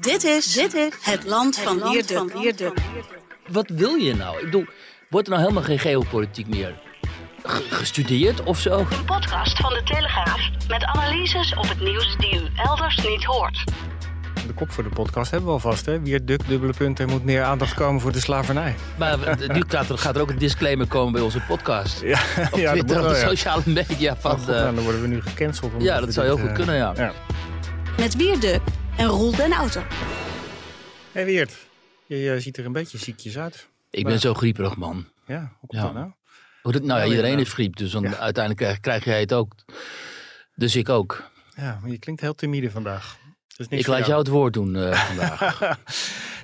Dit is, dit is het land van Wierduk. Wat wil je nou? Ik bedoel, wordt er nou helemaal geen geopolitiek meer ge- gestudeerd of zo? Een podcast van de Telegraaf met analyses op het nieuws die u elders niet hoort. De kop voor de podcast hebben we alvast, hè? Weer duk, dubbele punten. Er moet meer aandacht komen voor de slavernij. Maar nu gaat er, gaat er ook een disclaimer komen bij onze podcast. Ja, Op ja, dat moet Twitter, op wel, de ja. sociale media van... Oh, eh, nou, dan worden we nu gecanceld. ja, dat zou heel goed eh, kunnen, ja. ja. Met Wierduk en Roel den Outer. Hey Weert, je eh, ziet er een beetje ziekjes uit. ik ben zo grieperig, man. Ja, hoe komt Ja. dat nou? Hoe dat- nou ja, iedereen heeft griep, dus dan Ja. uiteindelijk krijg, krijg jij het ook. Dus ik ook. Ja, maar je klinkt heel timide vandaag. Dat is niks Ik laat jou het woord doen eh, vandaag.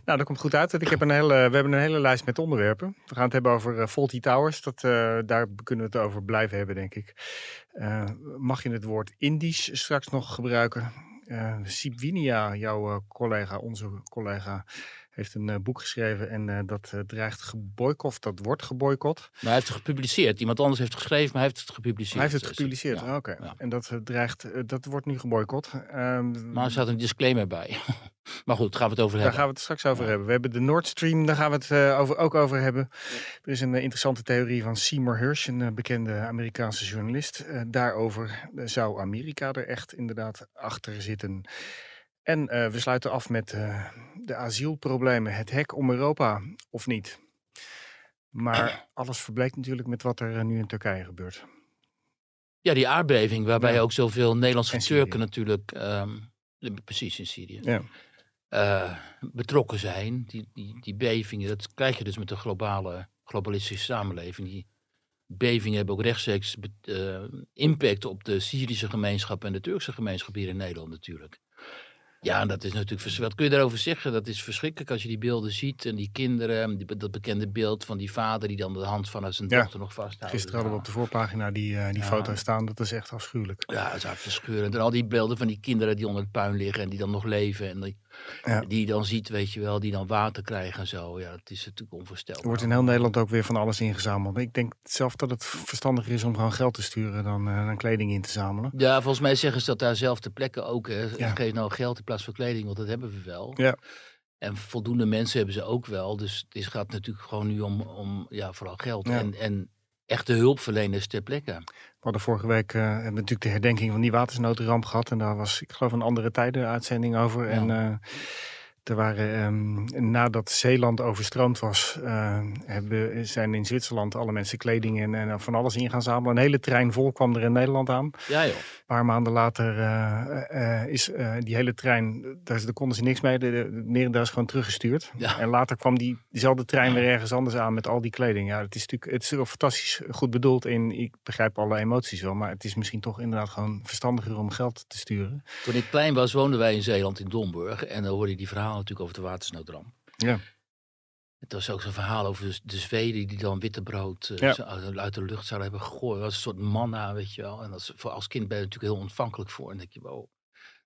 nou, dat komt goed uit. Ik heb een hele, we hebben een hele lijst met onderwerpen. We gaan het hebben over uh, Faulty Towers. Dat, eh, daar kunnen we het over blijven hebben, denk ik. Eh, mag je het woord Indisch straks nog gebruiken? Eh Siep Winia, jouw eh, collega, onze collega, heeft een eh, boek geschreven. En eh, dat eh, dreigt geboycott, dat wordt geboycott. maar hij heeft het gepubliceerd. Iemand anders heeft het geschreven, maar hij heeft het gepubliceerd. Hij heeft het gepubliceerd, ja. Oké. ja. En dat, eh, dreigt, eh, dat wordt nu geboycott. Ehm, Maar er staat een disclaimer bij. maar goed, daar gaan we het over Daar hebben. gaan we het straks over Ja. hebben. We hebben de Nord Stream, daar gaan we het eh, over, ook over hebben. Er is een eh, interessante theorie van Seymour Hersh, een eh, bekende Amerikaanse journalist. Daarover zou Amerika er echt inderdaad achter zitten. En we sluiten af met de asielproblemen. Het hek om Europa, of niet? Maar alles verbleekt natuurlijk met wat er nu in Turkije gebeurt. Ja, die aardbeving waarbij Ja. ook zoveel Nederlandse. Turken natuurlijk, ehm, precies in Syrië, Ja. Eh, betrokken zijn. Die, die, die bevingen, dat krijg je dus met de globale, globalistische samenleving. Die bevingen hebben ook rechtstreeks eh, impact op de Syrische gemeenschap en de Turkse gemeenschap hier in Nederland natuurlijk. Ja, dat is natuurlijk Wat kun je daarover zeggen? Dat is verschrikkelijk als je die beelden ziet. En die kinderen, die, dat bekende beeld van die vader die dan de hand van zijn Ja. dochter nog vasthoudt. Gisteren hadden we op de voorpagina die, eh, die Ja. foto staan. Dat is echt afschuwelijk. Ja, het is hartverscheurend. En al die beelden van die kinderen die onder het puin liggen en die dan nog leven. En die, Ja. die dan ziet, weet je wel, die dan water krijgen en zo. Ja, dat is natuurlijk Er onvoorstelbaar. wordt in heel Nederland ook weer van alles ingezameld. Ik denk zelf dat het verstandiger is om gewoon geld te sturen dan, eh, dan kleding in te zamelen. Ja, volgens mij zeggen ze dat daar zelf ter plekke ook. Hè. Geef nou geld in plaats van kleding, want dat hebben we wel. Ja. En voldoende mensen hebben ze ook wel. Dus het gaat natuurlijk gewoon nu om, om ja, vooral geld. Ja. En, en echte hulpverleners ter plekke. We hadden vorige week eh, hebben we natuurlijk de herdenking van die watersnoodramp gehad. En daar was, ik geloof, een andere tijden uitzending over. En eh, er waren, ehm, nadat Zeeland overstroomd was, eh, hebben, zijn in Zwitserland alle mensen kleding en, en van alles in gaan zamelen. Een hele trein vol kwam er in Nederland aan. Ja joh. Een paar maanden later eh, eh, is die hele trein, daar, daar konden ze niks mee. De, de, is gewoon teruggestuurd. Ja. En later kwam die, diezelfde trein weer ergens anders aan met al die kleding. Ja, het is natuurlijk het is fantastisch goed bedoeld. En ik begrijp alle emoties wel. Maar het is misschien toch inderdaad gewoon verstandiger om geld te sturen. Toen ik klein was, woonden wij in Zeeland in Domburg. En dan hoorde je die natuurlijk over de watersnoodramp. Ja. Het was ook zo'n verhaal over de- de Zweden die dan witte brood eh, Ja. zo uit de lucht zouden hebben gegooid. Dat was een soort manna, weet je wel. En als, voor als kind ben je natuurlijk heel ontvankelijk voor. En dan denk je, wow,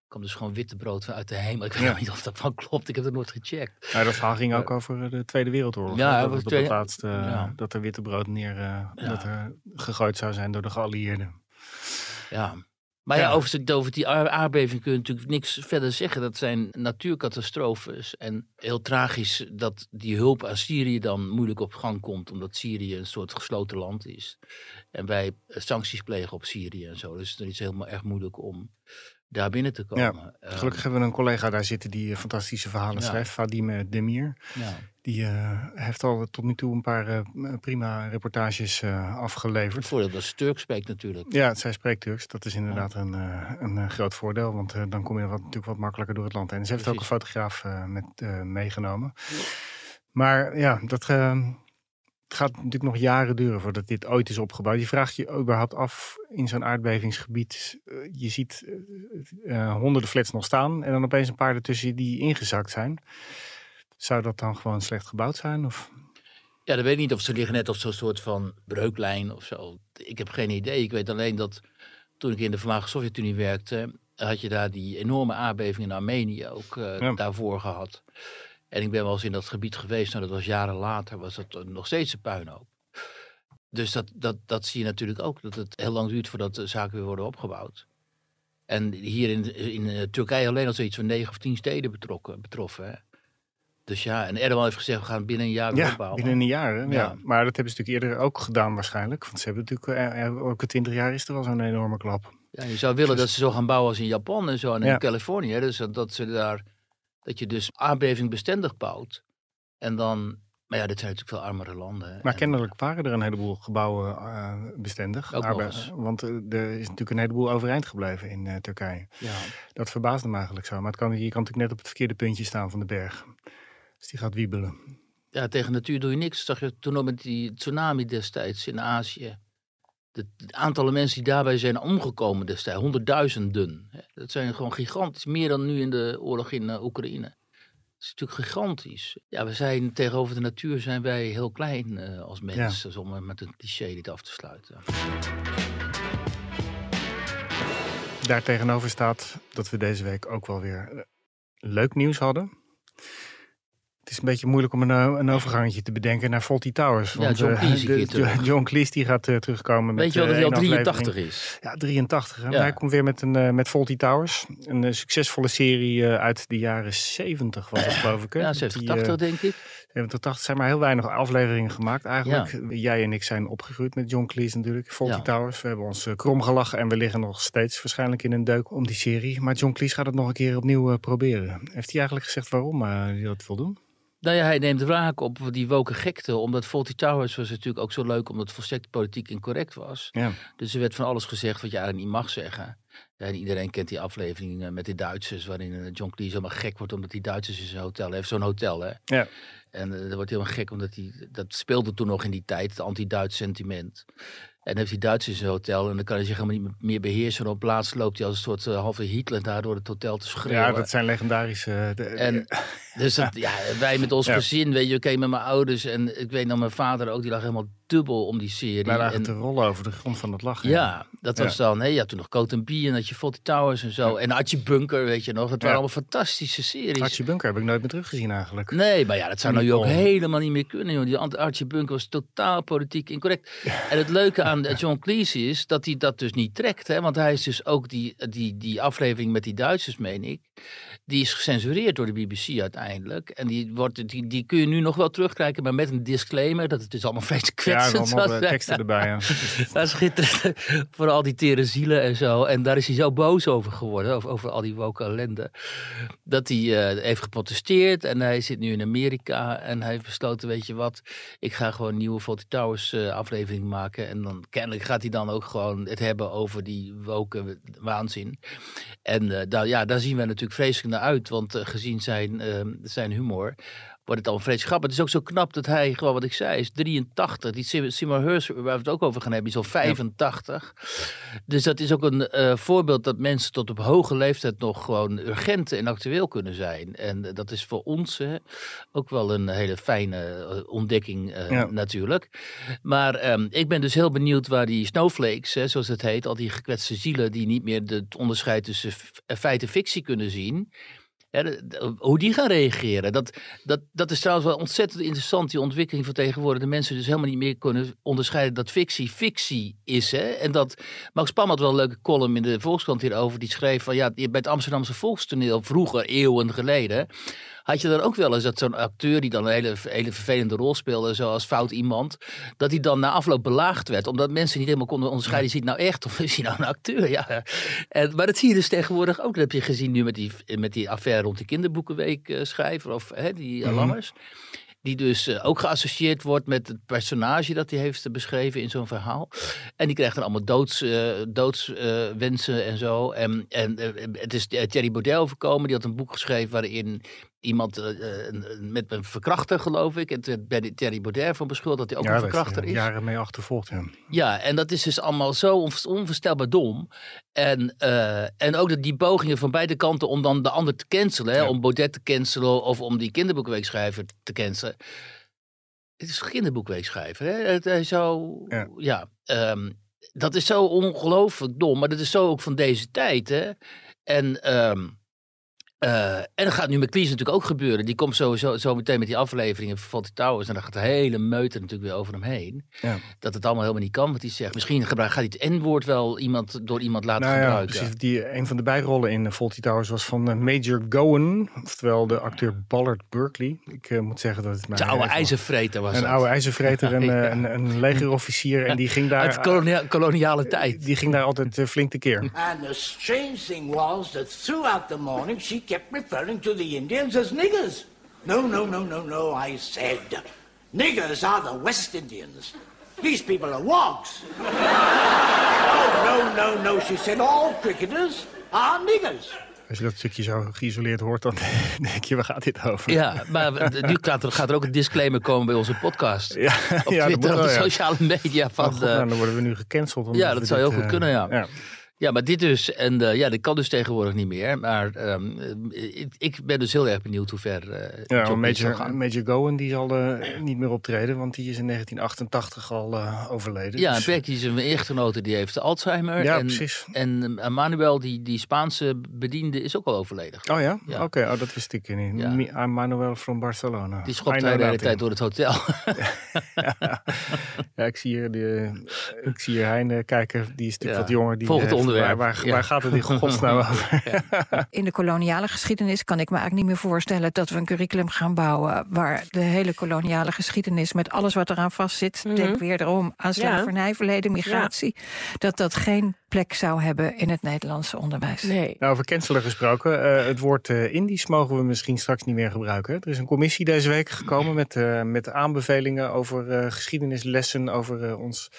kwam dus gewoon witte brood uit de hemel. Ik weet Ja. niet of dat van klopt. Ik heb het nooit gecheckt. Ja, dat verhaal ging ook over eh, de Tweede Wereldoorlog. Ja, dat, de op Tweede- het laatste, eh, ja. dat er witte brood neer eh, dat er gegooid zou zijn door de geallieerden. Ja. Maar ja, Ja. over, die aar- aardbeving kun je natuurlijk niks verder zeggen. Dat zijn natuurcatastrofes. En heel tragisch dat die hulp aan Syrië dan moeilijk op gang komt. Omdat Syrië een soort gesloten land is. En wij eh, sancties plegen op Syrië en zo. Dus het is helemaal erg moeilijk om daar binnen te komen. Ehm, Gelukkig hebben we een collega daar zitten die eh, fantastische verhalen Ja. schrijft. Fadime Demir. ja. Die eh, heeft al tot nu toe een paar eh, prima reportages eh, Het afgeleverd. voordeel dat ze Turk spreekt natuurlijk. Ja, zij spreekt Turks. Dat is inderdaad een, eh, een eh, groot voordeel. Want eh, dan kom je wat, natuurlijk wat makkelijker door het land heen. En ze heeft ook een fotograaf eh, met, eh, meegenomen. Maar ja, dat eh, het gaat natuurlijk nog jaren duren voordat dit ooit is opgebouwd. Je vraagt je überhaupt af in zo'n aardbevingsgebied. eh, je ziet eh, eh, honderden flats nog staan. En dan opeens een paar ertussen die ingezakt zijn. Zou dat dan gewoon slecht gebouwd zijn? Of? Ja, dan weet ik niet of ze liggen net op zo'n soort van breuklijn of zo. Ik heb geen idee. Ik weet alleen dat toen ik in de voormalige Sovjet-Unie werkte, had je daar die enorme aardbeving in Armenië ook eh, Ja. daarvoor gehad. En ik ben wel eens in dat gebied geweest, nou, dat was jaren later, was eh, nog steeds een puinhoop. Dus dat, dat, dat zie je natuurlijk ook, dat het heel lang duurt voordat de zaken weer worden opgebouwd. En hier in, in eh, Turkije alleen al zoiets van negen of tien steden betrokken, betroffen. Hè? Dus ja, en Erdogan heeft gezegd, we gaan binnen een jaar weer Ja, opbouwen. binnen een jaar. Hè? Ja. Ja. Maar dat hebben ze natuurlijk eerder ook gedaan waarschijnlijk. Want ze hebben natuurlijk, eh, eh, ook 20 jaar is er wel zo'n enorme klap. Ja, je zou willen dat ze zo gaan bouwen als in Japan en zo en Ja. in Californië. Dus dat, ze daar, dat je dus aardbeving bestendig bouwt. En dan, maar ja, dit zijn natuurlijk veel armere landen. hè. Maar En- kennelijk waren er een heleboel gebouwen eh, bestendig. Ook nog Arbe- eens. Want er is natuurlijk een heleboel overeind gebleven in Turkije. Ja. Dat verbaasde me eigenlijk zo. Maar het kan, je kan natuurlijk net op het verkeerde puntje staan van de berg. Dus die gaat wiebelen. ja, tegen natuur doe je niks. Zag je toen nog met die tsunami destijds in Azië. Het aantal mensen die daarbij zijn omgekomen destijds, honderdduizenden. Dat zijn gewoon gigantisch. Meer dan nu in de oorlog in eh, Oekraïne. Dat is natuurlijk gigantisch. Ja, we zijn tegenover de natuur zijn wij heel klein eh, als mensen. Dus om met een cliché dit af te sluiten. Daar tegenover staat dat we deze week ook wel weer eh, leuk nieuws hadden. Het is een beetje moeilijk om een, eh, een overgangetje te bedenken naar Fawlty Towers. Ja, John eh, Cleese de- John Cleese die gaat eh, terugkomen met Weet je wel dat hij al één 83 aflevering. is? Ja, 83. Hè? Ja. Maar hij komt weer met een met Fawlty Towers. Een succesvolle serie uit de jaren 70 was het geloof ik. Hè? Ja, Met 70, die, eh, 80 denk ik. 70, 80 zijn maar heel weinig afleveringen gemaakt eigenlijk. Jij en ik zijn opgegroeid met John Cleese natuurlijk. Fawlty Ja. Towers. We hebben ons krom gelachen en we liggen nog steeds waarschijnlijk in een deuk om die serie. Maar John Cleese gaat het nog een keer opnieuw proberen. Heeft hij eigenlijk gezegd waarom hij dat wil doen? Nou ja, hij neemt wraak op die woke gekte. Omdat Fawlty Towers was natuurlijk ook zo leuk omdat het volstrekt politiek incorrect was. Ja. Dus er werd van alles gezegd wat je eigenlijk niet mag zeggen. En iedereen kent die aflevering met die Duitsers, waarin eh, John Cleese helemaal gek wordt omdat die Duitsers in zijn hotel heeft. Zo'n hotel, hè? Ja. En eh, dat wordt helemaal gek omdat hij, dat speelde toen nog in die tijd, het anti-Duits sentiment. En heeft hij Duitsers zijn hotel en dan kan hij zich helemaal niet meer beheersen. En op plaats loopt hij als een soort uh, halve Hitler daar door het hotel te schreeuwen. ja, dat zijn legendarische... de, En dus dat, ja, wij met ons Ja. gezin, weet je, oké, met mijn ouders en ik weet nog mijn vader ook, die lag helemaal dubbel om die serie. wij lagen En- te rollen over de grond van het lachen. ja, dat Ja. was dan, hè, ja, toen nog Coat B en dat je Fawlty Towers en zo. En Archie Bunker, weet je nog. Het waren allemaal fantastische series. Archie Bunker heb ik nooit meer teruggezien eigenlijk. Nee, maar ja, dat zou Die nou nu ook helemaal niet meer kunnen. Joh. Die Archie Bunker was totaal politiek incorrect. En het leuke aan eh, John Cleese is dat hij dat dus niet trekt. Hè? Want hij is dus ook die, die, die aflevering met die Duitsers, meen ik. Die is gecensureerd door de BBC uiteindelijk. En die, wordt, die, die kun je nu nog wel terugkrijgen, maar met een disclaimer. Dat het dus allemaal vreselijk Ja, en kwetsend allemaal was. eh, teksten erbij. Ja. Dat is schitterend. Voor al die tere zielen en zo. En daar is hij zo boos over geworden. Over, over al die woke ellende. Dat hij eh, heeft geprotesteerd. En hij zit nu in Amerika. En hij heeft besloten, weet je wat. Ik ga gewoon een nieuwe Fawlty Towers eh, aflevering maken. En dan kennelijk gaat hij dan ook gewoon het hebben over die woke waanzin. En eh, daar, ja, daar zien we natuurlijk vreselijk naar uit. Want eh, gezien zijn, eh, zijn humor wordt het al vreselijk grappig. Het is ook zo knap dat hij, gewoon wat ik zei, is 83. Die Sim- Simon Hurst, waar we het ook over gaan hebben, is al 85. Dus dat is ook een eh, voorbeeld dat mensen tot op hoge leeftijd nog gewoon urgent en actueel kunnen zijn. En eh, dat is voor ons ook wel een hele fijne eh, ontdekking Ja. natuurlijk. Maar ehm, ik ben dus heel benieuwd waar die snowflakes, zoals het heet, al die gekwetste zielen die niet meer het onderscheid tussen f- feit en fictie kunnen zien. Hoe die gaan reageren. Dat, dat, dat is trouwens wel ontzettend interessant, die ontwikkeling van tegenwoordig. De mensen dus helemaal niet meer kunnen onderscheiden dat fictie fictie is. Hè? En dat Max Pam had wel een leuke column in de Volkskrant hierover. Die schreef van ja, bij het Amsterdamse volkstoneel vroeger, eeuwen geleden. Had je dan ook wel eens dat zo'n acteur die dan een hele, hele vervelende rol speelde, zoals fout iemand, dat hij dan na afloop belaagd werd, omdat mensen niet helemaal konden onderscheiden, is hij nou echt of is hij nou een acteur? Ja. En, maar dat zie je dus tegenwoordig ook. Dat heb je gezien nu met die, met die affaire rond die kinderboekenweek eh, schrijver, of hè, die. Lammers. Die dus eh, ook geassocieerd wordt met het personage dat hij heeft beschreven in zo'n verhaal. En die krijgt dan allemaal doodswensen doods, eh, wensen en zo. En, en eh, het is eh, Thierry Baudet overkomen. Die had een boek geschreven waarin iemand eh, eh, met een verkrachter, geloof ik. En toen werd Thierry Baudet van beschuldigd dat hij ook ja, een verkrachter eh, is. jaren mee achtervolgd. Ja. Ja, en dat is dus allemaal zo onv- onvoorstelbaar dom. En, eh, en ook dat die pogingen van beide kanten om dan de ander te cancelen. Hè, Ja. Om Baudet te cancelen of om die kinderboekweekschrijver te cancelen. Het is een kinderboekweekschrijver. Hè? Het, hij zou, Ja. ja, ehm, dat is zo ongelooflijk dom. Maar dat is zo ook van deze tijd. Hè? En, ehm, Eh, en dat gaat nu met Cleese natuurlijk ook gebeuren. Die komt sowieso zo meteen met die afleveringen van Fawlty Towers. En dan gaat de hele meute natuurlijk weer over hem heen. Ja. Dat het allemaal helemaal niet kan wat hij zegt. Misschien gebruik, gaat hij het N-woord wel iemand, door iemand laten Nou ja, gebruiken. precies. Die, een van de bijrollen in uh, Fawlty Towers was van uh, Major Gowan. Oftewel de acteur Ballard Berkeley. Ik uh, moet zeggen dat het mij... Een oude ijzervreter was Een dat. oude ijzervreter, een, ja. een, een legerofficier. En die ging daar... Uit kolonia koloniale tijd. Die ging daar altijd flink tekeer. And the strange thing was that throughout the morning she kept referring to the Indians as niggers. No, no, no, no, no, I said. Niggers are the West Indians. These people are wogs. oh, no, no, no, she said. All cricketers are niggers. Als je dat stukje zo geïsoleerd hoort, dan denk je, waar gaat dit over? Ja, maar nu gaat er, gaat er ook een disclaimer komen bij onze podcast. Ja, op Twitter, op de sociale media. Van, Oh, God, nou, dan worden we nu gecanceld. Ja, dat zou heel dit, goed kunnen, ja. ja. Ja, maar dit dus. En uh, ja, dit kan dus tegenwoordig niet meer. Maar um, ik, ik, ben dus heel erg benieuwd hoe ver. Uh, ja, Major, Major Gowan die zal uh, niet meer optreden, want die is in 1988 al eh, overleden. Ja, dus. Becky is een echtgenote die heeft Alzheimer. Ja, en, precies. En Manuel, die, die Spaanse bediende, is ook al overleden. Oh ja? Ja. Oké, okay, oh, dat wist ik niet. Ja. Manuel from Barcelona. Die schopt de hele tijd door het hotel. ja. ja, ik zie hier, de, ik zie hier Heine kijken, die is natuurlijk wat jonger. Die Volgend onderwerp. Waar, waar, waar gaat het in godsnaam over? In de koloniale geschiedenis kan ik me eigenlijk niet meer voorstellen... dat we een curriculum gaan bouwen... waar de hele koloniale geschiedenis met alles wat eraan vastzit... Mm -hmm. denk weer erom aan slavernij, verleden, migratie... Ja. dat dat geen plek zou hebben in het Nederlandse onderwijs. Nee. Nou, over cancelen gesproken. Uh, het woord uh, Indisch mogen we misschien straks niet meer gebruiken. Er is een commissie deze week gekomen met, uh, met aanbevelingen... over geschiedenislessen, over ons...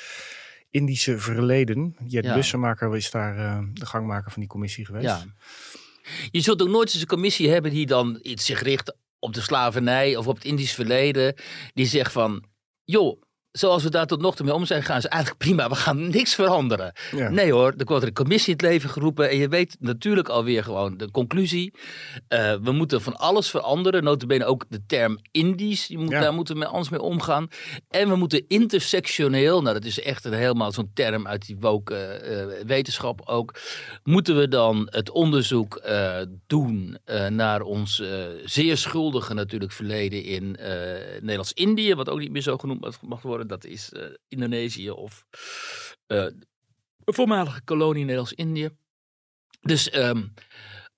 Indische verleden. Jet ja. Bussemaker is daar uh, de gangmaker van die commissie geweest. Ja. Je zult ook nooit eens een commissie hebben die dan iets zich richt op de slavernij of op het Indisch verleden. Die zegt van, joh, zoals we daar tot nog toe mee om zijn gegaan, is eigenlijk prima. We gaan niks veranderen. Ja. Nee hoor, er wordt een commissie in het leven geroepen. En je weet natuurlijk alweer gewoon de conclusie. Uh, we moeten van alles veranderen. Notabene ook de term Indisch. Moet, ja. Daar moeten we anders mee omgaan. En we moeten intersectioneel, nou dat is echt een helemaal zo'n term uit die woke uh, wetenschap ook. Moeten we dan het onderzoek uh, doen naar ons zeer schuldige natuurlijk verleden in Nederlands-Indië. Wat ook niet meer zo genoemd mag worden dat is uh, Indonesië of uh, een voormalige kolonie Nederlands-Indië. Dus um,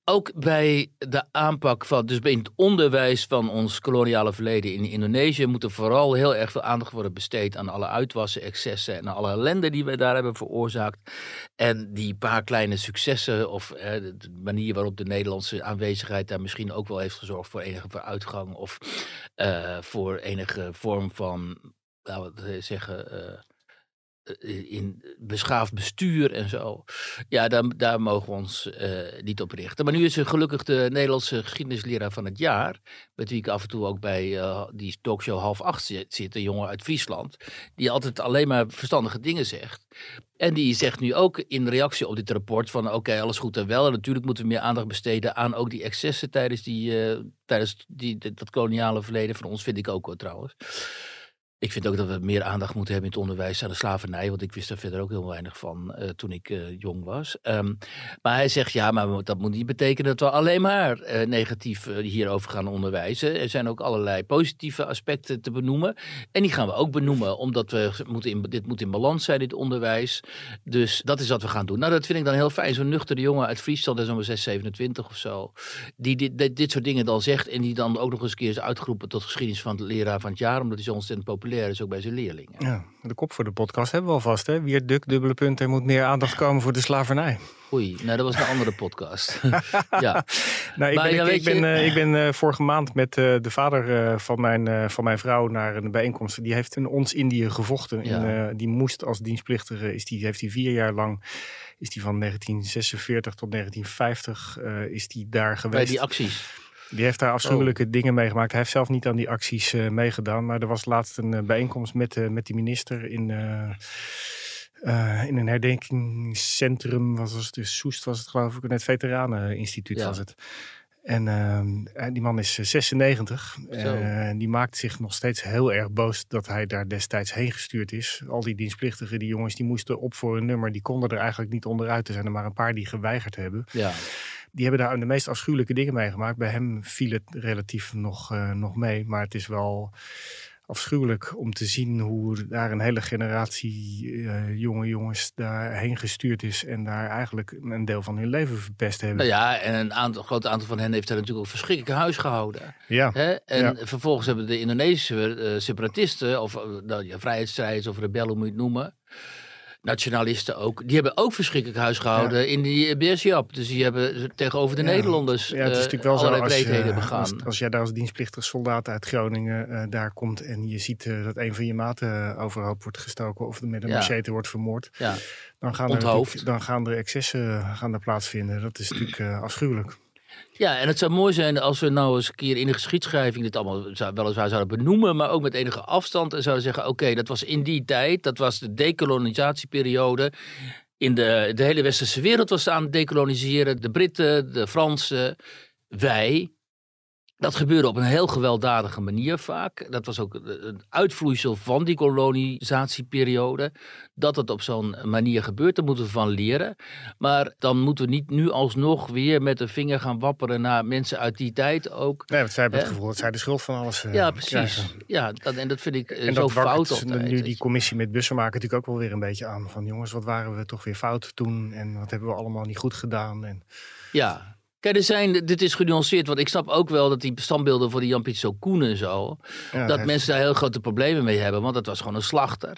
ook bij de aanpak van, dus bij het onderwijs van ons koloniale verleden in Indonesië, moet er vooral heel erg veel aandacht worden besteed aan alle uitwassen, excessen en alle ellende die we daar hebben veroorzaakt. En die paar kleine successen of eh, de manier waarop de Nederlandse aanwezigheid daar misschien ook wel heeft gezorgd voor enige vooruitgang of uh, voor enige vorm van laten we het zeggen, uh, in beschaafd bestuur en zo. Ja, daar, daar mogen we ons niet op richten. Maar nu is er gelukkig de Nederlandse geschiedenisleraar van het jaar, met wie ik af en toe ook bij die talkshow half acht zit, een jongen uit Friesland, die altijd alleen maar verstandige dingen zegt. En die zegt nu ook in reactie op dit rapport van oké, alles goed en wel. En natuurlijk moeten we meer aandacht besteden aan ook die excessen tijdens, die, tijdens die, dat koloniale verleden van ons, vind ik ook wel trouwens. Ik vind ook dat we meer aandacht moeten hebben in het onderwijs aan de slavernij. Want ik wist daar verder ook heel weinig van uh, toen ik uh, jong was. Um, maar hij zegt ja, maar dat moet niet betekenen dat we alleen maar uh, negatief hierover gaan onderwijzen. Er zijn ook allerlei positieve aspecten te benoemen. En die gaan we ook benoemen, omdat we moeten in, dit moet in balans zijn, dit onderwijs. Dus dat is wat we gaan doen. Nou, dat vind ik dan heel fijn. Zo'n nuchtere jongen uit Friesland, dat is zo'n 6, 27 of zo. Die dit, dit, soort dingen dan zegt. En die dan ook nog eens een keer is uitgeroepen tot geschiedenis van het leraar van het jaar. Omdat hij zo ontzettend populair is ook bij zijn leerlingen. Ja, de kop voor de podcast hebben we alvast. Hè? Wier Duk, dubbele punt. Er moet meer aandacht komen voor de slavernij. Oei, nou dat was een andere podcast. ja. Nou, ik, Maar ben, ja, ik, ik ben, je- eh, ik ben eh, vorige maand met eh, de vader eh, van, mijn, eh, van mijn vrouw naar een bijeenkomst. Die heeft in ons Indië gevochten. Ja. En, eh, die moest als dienstplichtige, is die, heeft hij vier jaar lang, is die van 1946 tot 1950, eh, is die daar geweest. bij die acties. Die heeft daar afschuwelijke Oh. dingen meegemaakt. Hij heeft zelf niet aan die acties eh, meegedaan. Maar er was laatst een eh, bijeenkomst met, eh, met die minister in, in een herdenkingscentrum. Was het? Dus Soest was het geloof ik. Het Veteraneninstituut Ja. was het. En die man is eh, 96. Zo. En die maakt zich nog steeds heel erg boos dat hij daar destijds heen gestuurd is. Al die dienstplichtigen, die jongens, die moesten op voor een nummer. Die konden er eigenlijk niet onderuit. Er zijn er maar een paar die geweigerd hebben. Ja. Die hebben daar de meest afschuwelijke dingen meegemaakt. Bij hem viel het relatief nog, uh, nog mee. Maar het is wel afschuwelijk om te zien hoe daar een hele generatie uh, jonge jongens daarheen gestuurd is en daar eigenlijk een deel van hun leven verpest hebben. Nou ja, en een aantal, groot aantal van hen heeft daar natuurlijk ook verschrikkelijk huis gehouden. Ja. Hè? En vervolgens hebben de Indonesische uh, separatisten, of uh, ja, vrijheidsstrijders of rebellen, hoe moet je het noemen, nationalisten ook, die hebben ook verschrikkelijk huis gehouden in die BSJAP. Dus die hebben tegenover de Nederlanders ja, het is natuurlijk wel zo als, je, begaan. Als, als, jij daar als dienstplichtige soldaat uit Groningen uh, daar komt en je ziet uh, dat een van je maten overhoop wordt gestoken of met een machete wordt vermoord, dan, gaan er dan gaan er excessen gaan er plaatsvinden. Dat is natuurlijk uh, afschuwelijk. Ja, en het zou mooi zijn als we nou eens een keer in de geschiedschrijving dit allemaal zou, weliswaar zouden benoemen, maar ook met enige afstand en zouden zeggen: oké, dat was in die tijd, dat was de decolonisatieperiode. In de, de hele westerse wereld was aan het decoloniseren. De Britten, de Fransen, wij. Dat gebeurde op een heel gewelddadige manier vaak. Dat was ook een uitvloeisel van die kolonisatieperiode. Dat het op zo'n manier gebeurt, daar moeten we van leren. Maar dan moeten we niet nu alsnog weer met de vinger gaan wapperen naar mensen uit die tijd ook. Nee, want zij hebben het gevoel dat zij de schuld van alles uh, Ja, precies. Ja, dat, en dat vind ik en zo fout altijd. nu die commissie met bussen maken natuurlijk ook wel weer een beetje aan. Van jongens, wat waren we toch weer fout toen? En wat hebben we allemaal niet goed gedaan? En... Ja, Kijk, er zijn, dit is genuanceerd, want ik snap ook wel dat die standbeelden voor die Jan Piet Koen en zo, dat mensen daar heel grote problemen mee hebben, want dat was gewoon een slachter.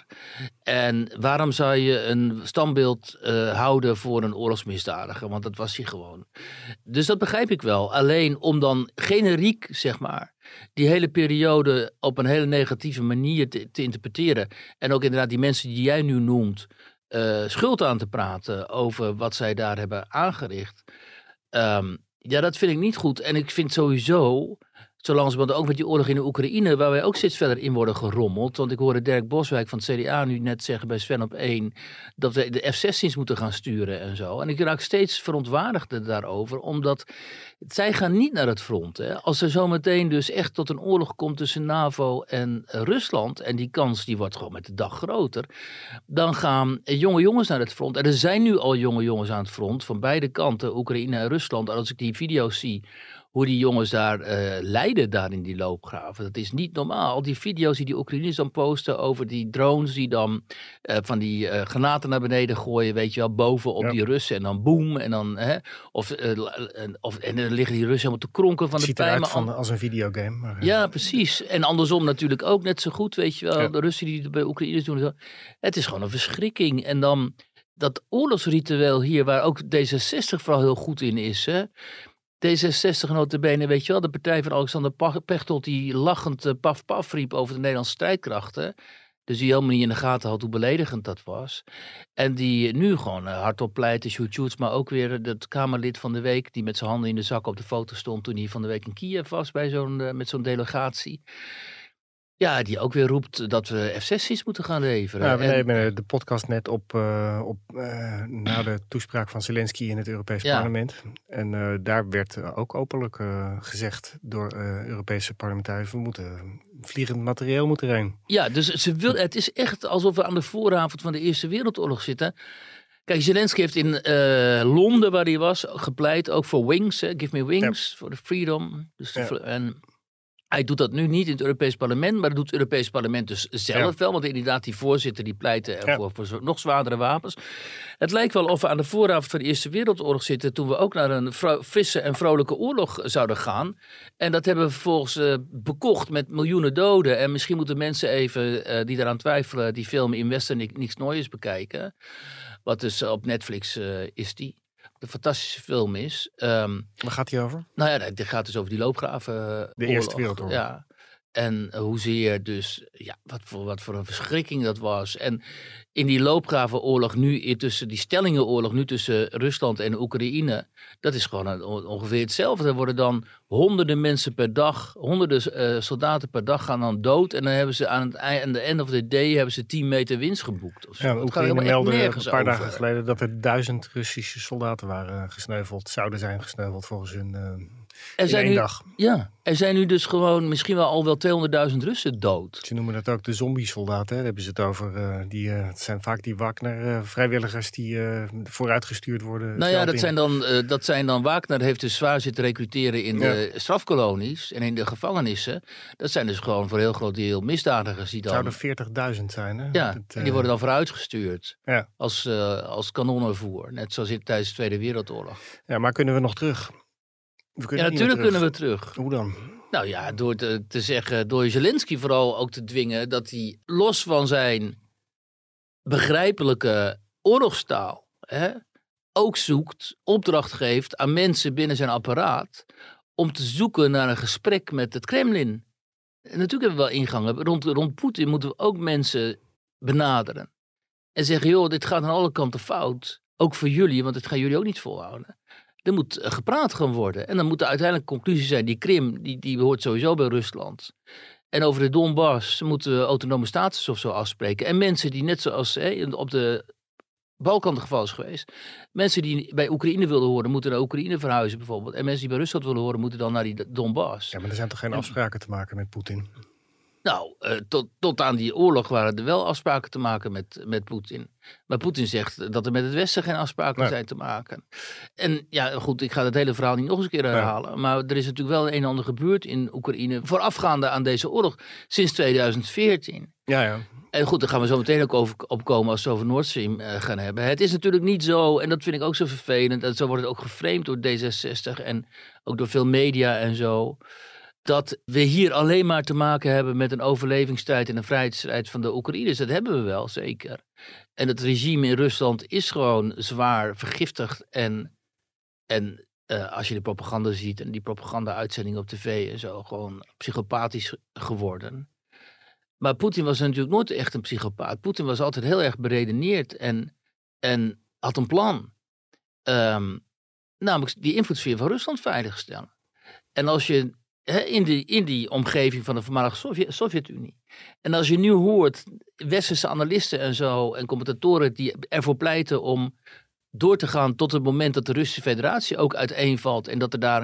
En waarom zou je een standbeeld uh, houden voor een oorlogsmisdadiger? Want dat was hij gewoon. Dus dat begrijp ik wel. Alleen om dan generiek, zeg maar, die hele periode op een hele negatieve manier te, te interpreteren. En ook inderdaad die mensen die jij nu noemt, uh, schuld aan te praten over wat zij daar hebben aangericht. Um, ja, dat vind ik niet goed. En ik vind sowieso, zolang we ook met die oorlog in de Oekraïne, waar wij ook steeds verder in worden gerommeld. Want ik hoorde Dirk Boswijk van het CDA nu net zeggen bij Sven op 1 dat we de F-16's moeten gaan sturen en zo. En ik raak steeds verontwaardigder daarover, omdat zij gaan niet naar het front. Hè. Als er zometeen dus echt tot een oorlog komt tussen NAVO en Rusland, en die kans die wordt gewoon met de dag groter, dan gaan jonge jongens naar het front. En er zijn nu al jonge jongens aan het front, van beide kanten, Oekraïne en Rusland. En als ik die video's zie hoe die jongens daar uh, lijden daar in die loopgraven. Dat is niet normaal. Die video's die die Oekraïners dan posten over die drones die dan uh, van die uh, granaten naar beneden gooien, weet je wel, boven op die Russen en dan boem en dan, hè, of, of en dan liggen die Russen helemaal te kronken van de pijn. van als een videogame. Maar, ja, precies. En andersom natuurlijk ook net zo goed, weet je wel, ja. de Russen die bij Oekraïners doen. Het is gewoon een verschrikking. En dan dat oorlogsritueel hier, waar ook D66 vooral heel goed in is, hè, D66 notabene, weet je wel, de partij van Alexander Pechtold die lachend uh, paf paf riep over de Nederlandse strijdkrachten. Dus die helemaal niet in de gaten had hoe beledigend dat was. En die nu gewoon uh, hardop pleitte, shoot maar ook weer het Kamerlid van de week, die met zijn handen in de zak op de foto stond toen hij van de week in Kiev was bij zo'n, met zo'n delegatie. Ja, die ook weer roept dat we F-16's moeten gaan leveren. Ja, we nemen de podcast net op, uh, op uh, na de toespraak van Zelensky in het Europees Parlement. En uh, daar werd ook openlijk gezegd door Europese parlementariërs... we moeten vliegend materieel moeten heen. Ja, dus ze wil, het is echt alsof we aan de vooravond van de Eerste Wereldoorlog zitten... Kijk, Zelensky heeft in Londen, waar hij was, gepleit ook voor wings. Give me wings, voor ja. de freedom. Dus de, en hij doet dat nu niet in het Europees Parlement, maar dat doet het Europees Parlement dus zelf wel. Want inderdaad, die voorzitter die pleitte ervoor ja. voor nog zwaardere wapens. Het lijkt wel of we aan de vooravond van de Eerste Wereldoorlog zitten. toen we ook naar een frisse en vrolijke oorlog zouden gaan. En dat hebben we vervolgens uh, bekocht met miljoenen doden. En misschien moeten mensen even uh, die daaraan twijfelen. die film in Westen niks Nooiers bekijken. Wat dus op Netflix uh, is die een fantastische film is. Um, Waar gaat hij over? Nou ja, dit gaat dus over die loopgraven. De Eerste Wereldoorlog. Ja. En hoezeer dus, ja, wat voor, wat voor een verschrikking dat was. En in die loopgravenoorlog nu, tussen die stellingenoorlog nu tussen Rusland en Oekraïne, dat is gewoon ongeveer hetzelfde. Er worden dan honderden mensen per dag, honderden uh, soldaten per dag gaan dan dood. En dan hebben ze aan het einde, end of the day, hebben ze 10 meter winst geboekt. Of zo. Ja, Oekraïne meldde een paar dagen geleden dat er duizend Russische soldaten waren gesneuveld, zouden zijn gesneuveld volgens hun... Uh er zijn nu, dag. Ja, er zijn nu dus gewoon misschien wel al wel 200.000 Russen dood. Ze noemen dat ook de zombie-soldaten. hè. Daar hebben ze het over. eh, die, eh, het zijn vaak die Wagner-vrijwilligers die eh, vooruitgestuurd worden. het Nou ja, dat in. zijn, dan, dat zijn dan Wagner heeft dus zwaar zitten recruteren in de strafkolonies en in de gevangenissen. Dat zijn dus gewoon voor een heel groot deel misdadigers die Het dan... zouden 40.000 zijn. Hè? Ja, Het, en die worden dan vooruitgestuurd Ja. als, als kanonnenvoer. Net zoals in, tijdens de Tweede Wereldoorlog. ja, maar kunnen we nog terug? We Ja, natuurlijk kunnen we terug. Hoe dan? Nou ja, door te, te zeggen, door Zelensky vooral ook te dwingen dat hij los van zijn begrijpelijke oorlogstaal hè, ook zoekt, opdracht geeft aan mensen binnen zijn apparaat om te zoeken naar een gesprek met het Kremlin. En natuurlijk hebben we wel ingangen. Rond, rond Poetin moeten we ook mensen benaderen. En zeggen, joh, dit gaat aan alle kanten fout. Ook voor jullie, want het gaan jullie ook niet volhouden. Er moet eh, gepraat gaan worden. En dan moet de uiteindelijke conclusie zijn, die Krim, die, die hoort sowieso bij Rusland. En over de Donbass moeten we autonome status of zo afspreken. En mensen die net zoals op de Balkan het geval is geweest. Mensen die bij Oekraïne willen horen, moeten naar Oekraïne verhuizen bijvoorbeeld. En mensen die bij Rusland willen horen, moeten dan naar die Donbass. Ja, maar er zijn toch geen afspraken te maken met Poetin? Nou, eh, tot, tot aan die oorlog waren er wel afspraken te maken met, met Poetin. Maar Poetin zegt dat er met het Westen geen afspraken Nee. zijn te maken. En ja, goed, ik ga het hele verhaal niet nog eens een keer herhalen. Maar er is natuurlijk wel een en ander gebeurd in Oekraïne. Voorafgaande aan deze oorlog, sinds 2014. Ja, ja. En goed, daar gaan we zo meteen ook over opkomen als we over Nord Stream eh, gaan hebben. Het is natuurlijk niet zo, en dat vind ik ook zo vervelend, en zo wordt het ook geframed door D66 en ook door veel media en zo, dat we hier alleen maar te maken hebben met een overlevingsstrijd en een vrijheidsstrijd van de Oekraïners. Dat hebben we wel, zeker. En het regime in Rusland is gewoon zwaar vergiftigd en, en eh, als je de propaganda ziet en die propaganda-uitzendingen op tv en zo, gewoon psychopathisch geworden. Maar Poetin was natuurlijk nooit echt een psychopaat. Poetin was altijd heel erg beredeneerd en, en had een plan. Ehm, namelijk die invloedssfeer van Rusland veiligstellen. En als je in, die, in die omgeving van de voormalige Sovjet- Sovjet-Unie. En als je nu hoort westerse analisten en zo en commentatoren die ervoor pleiten om door te gaan tot het moment dat de Russische federatie ook uiteenvalt. En dat er daar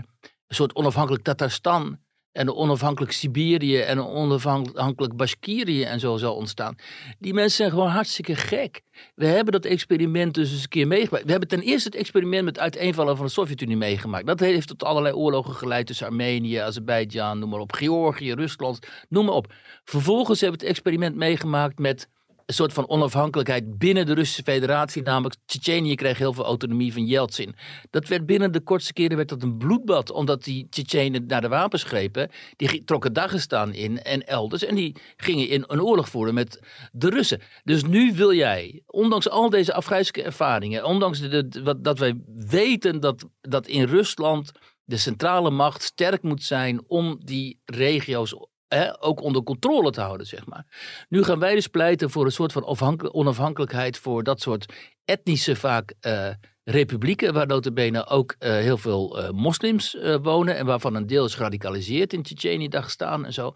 een soort onafhankelijk Tatarstan en onafhankelijk Siberië en onafhankelijk Bashkirië en zo zal ontstaan. Die mensen zijn gewoon hartstikke gek. We hebben dat experiment dus eens een keer meegemaakt. We hebben ten eerste het experiment met uiteenvallen van de Sovjet-Unie meegemaakt. Dat heeft tot allerlei oorlogen geleid tussen Armenië, Azerbeidzjan, noem maar op, Georgië, Rusland, noem maar op. Vervolgens hebben we het experiment meegemaakt met soort van onafhankelijkheid binnen de Russische federatie. Namelijk, Tsjetsjenië kreeg heel veel autonomie van Yeltsin. Dat werd binnen de kortste keren werd dat een bloedbad. Omdat die Tsjetsjenen naar de wapens grepen. Die trokken Dagestan in en elders. En die gingen in een oorlog voeren met de Russen. Dus nu wil jij, ondanks al deze afgrijzelijke ervaringen. Ondanks wat, dat wij weten dat, dat in Rusland de centrale macht sterk moet zijn om die regio's ook onder controle te houden, zeg maar. Nu gaan wij dus pleiten voor een soort van afhankelijk- onafhankelijkheid voor dat soort etnische vaak eh, republieken, waar notabene ook eh, heel veel eh, moslims wonen en waarvan een deel is geradicaliseerd in Tsjetsjenië, Dagestan en zo.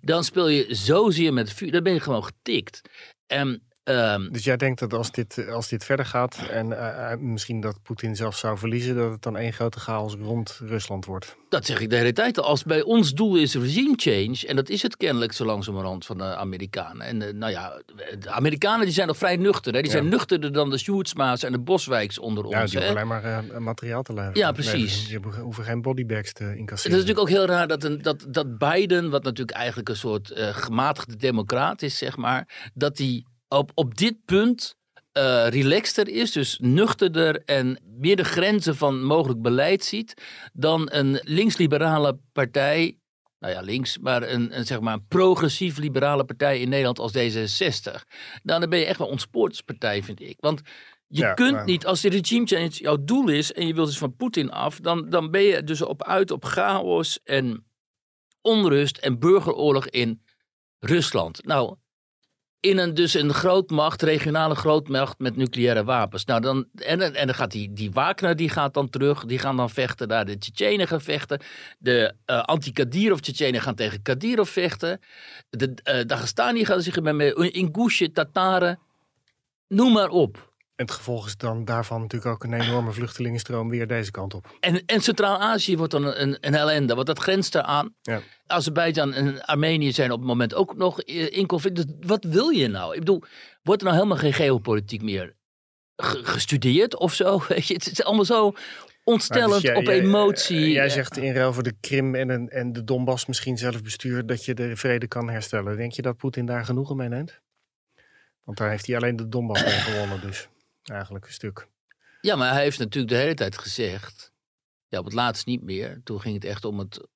Dan speel je zozeer met vuur, dan ben je gewoon getikt. En ehm, Dus jij denkt dat als dit, als dit verder gaat en eh, eh, misschien dat Poetin zelf zou verliezen, dat het dan één grote chaos rond Rusland wordt? Dat zeg ik de hele tijd. al. Als bij ons doel is regime change, en dat is het kennelijk zo langzamerhand van de Amerikanen. En eh, nou ja, de Amerikanen die zijn nog vrij nuchter. Hè? Die Ja. zijn nuchterder dan de Sjoerdsma's en de Boswijks onder Ja, ons. die hè? hoeven alleen maar eh, materiaal te leveren. Ja, precies. Je hoeven geen bodybags te Het incasseren. is natuurlijk ook heel raar dat, een, dat, dat Biden, wat natuurlijk eigenlijk een soort eh, gematigde democraat is, zeg maar, dat hij op, op dit punt eh relaxter is, dus nuchterder en meer de grenzen van mogelijk beleid ziet dan een links-liberale partij. Nou ja, links, maar een, een zeg maar progressief-liberale partij in Nederland als D66. Nou, dan ben je echt wel ontspoord als partij, vind ik. Want je Ja, kunt maar- niet, als de regime change jouw doel is en je wilt dus van Poetin af, dan, dan ben je dus op uit op chaos en onrust en burgeroorlog in Rusland. Nou, in een, dus een grootmacht, regionale grootmacht met nucleaire wapens. Nou, dan, en, en dan gaat die, die Wagner die gaat dan terug, die gaan dan vechten, daar de Tsjetsjenen gaan vechten. De eh anti-Kadyrov Tsjetsjenen gaan tegen Kadyrov vechten. De uh, Dagestani gaan zich met Ingusje, Tataren, noem maar op. En het gevolg is dan daarvan natuurlijk ook een enorme vluchtelingenstroom weer deze kant op. En, en Centraal-Azië wordt dan een, een ellende, want dat grenst eraan. Ja. Azerbeidzjan en Armenië zijn op het moment ook nog in conflict. Dus wat wil je nou? Ik bedoel, wordt er nou helemaal geen geopolitiek meer gestudeerd of zo? Weet je, het is allemaal zo ontstellend dus op emotie. Jij zegt in ruil voor de Krim en, en de Donbass misschien zelf bestuur dat je de vrede kan herstellen. Denk je dat Poetin daar genoegen mee neemt? Want daar heeft hij alleen de Donbass mee gewonnen, dus eigenlijk een stuk. Ja, maar hij heeft natuurlijk de hele tijd gezegd, ja, op het laatst niet meer. Toen ging het echt om het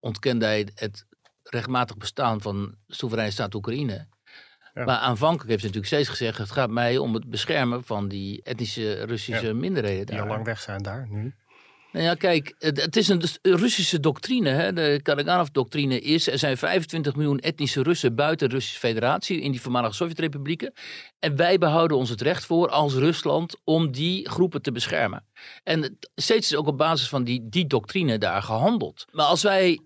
ontkende hij het rechtmatig bestaan van soevereine staat Oekraïne. Maar aanvankelijk heeft hij natuurlijk steeds gezegd: het gaat mij om het beschermen van die etnische Russische minderheden. Die al lang weg zijn daar nu. Nou ja, kijk, het, is een Russische doctrine. Hè? De Karaganov-doctrine is: er zijn 25 miljoen etnische Russen buiten de Russische Federatie in die voormalige Sovjet-republieken. En wij behouden ons het recht voor als Rusland om die groepen te beschermen. En steeds is ook op basis van die, die doctrine daar gehandeld. Maar als wij.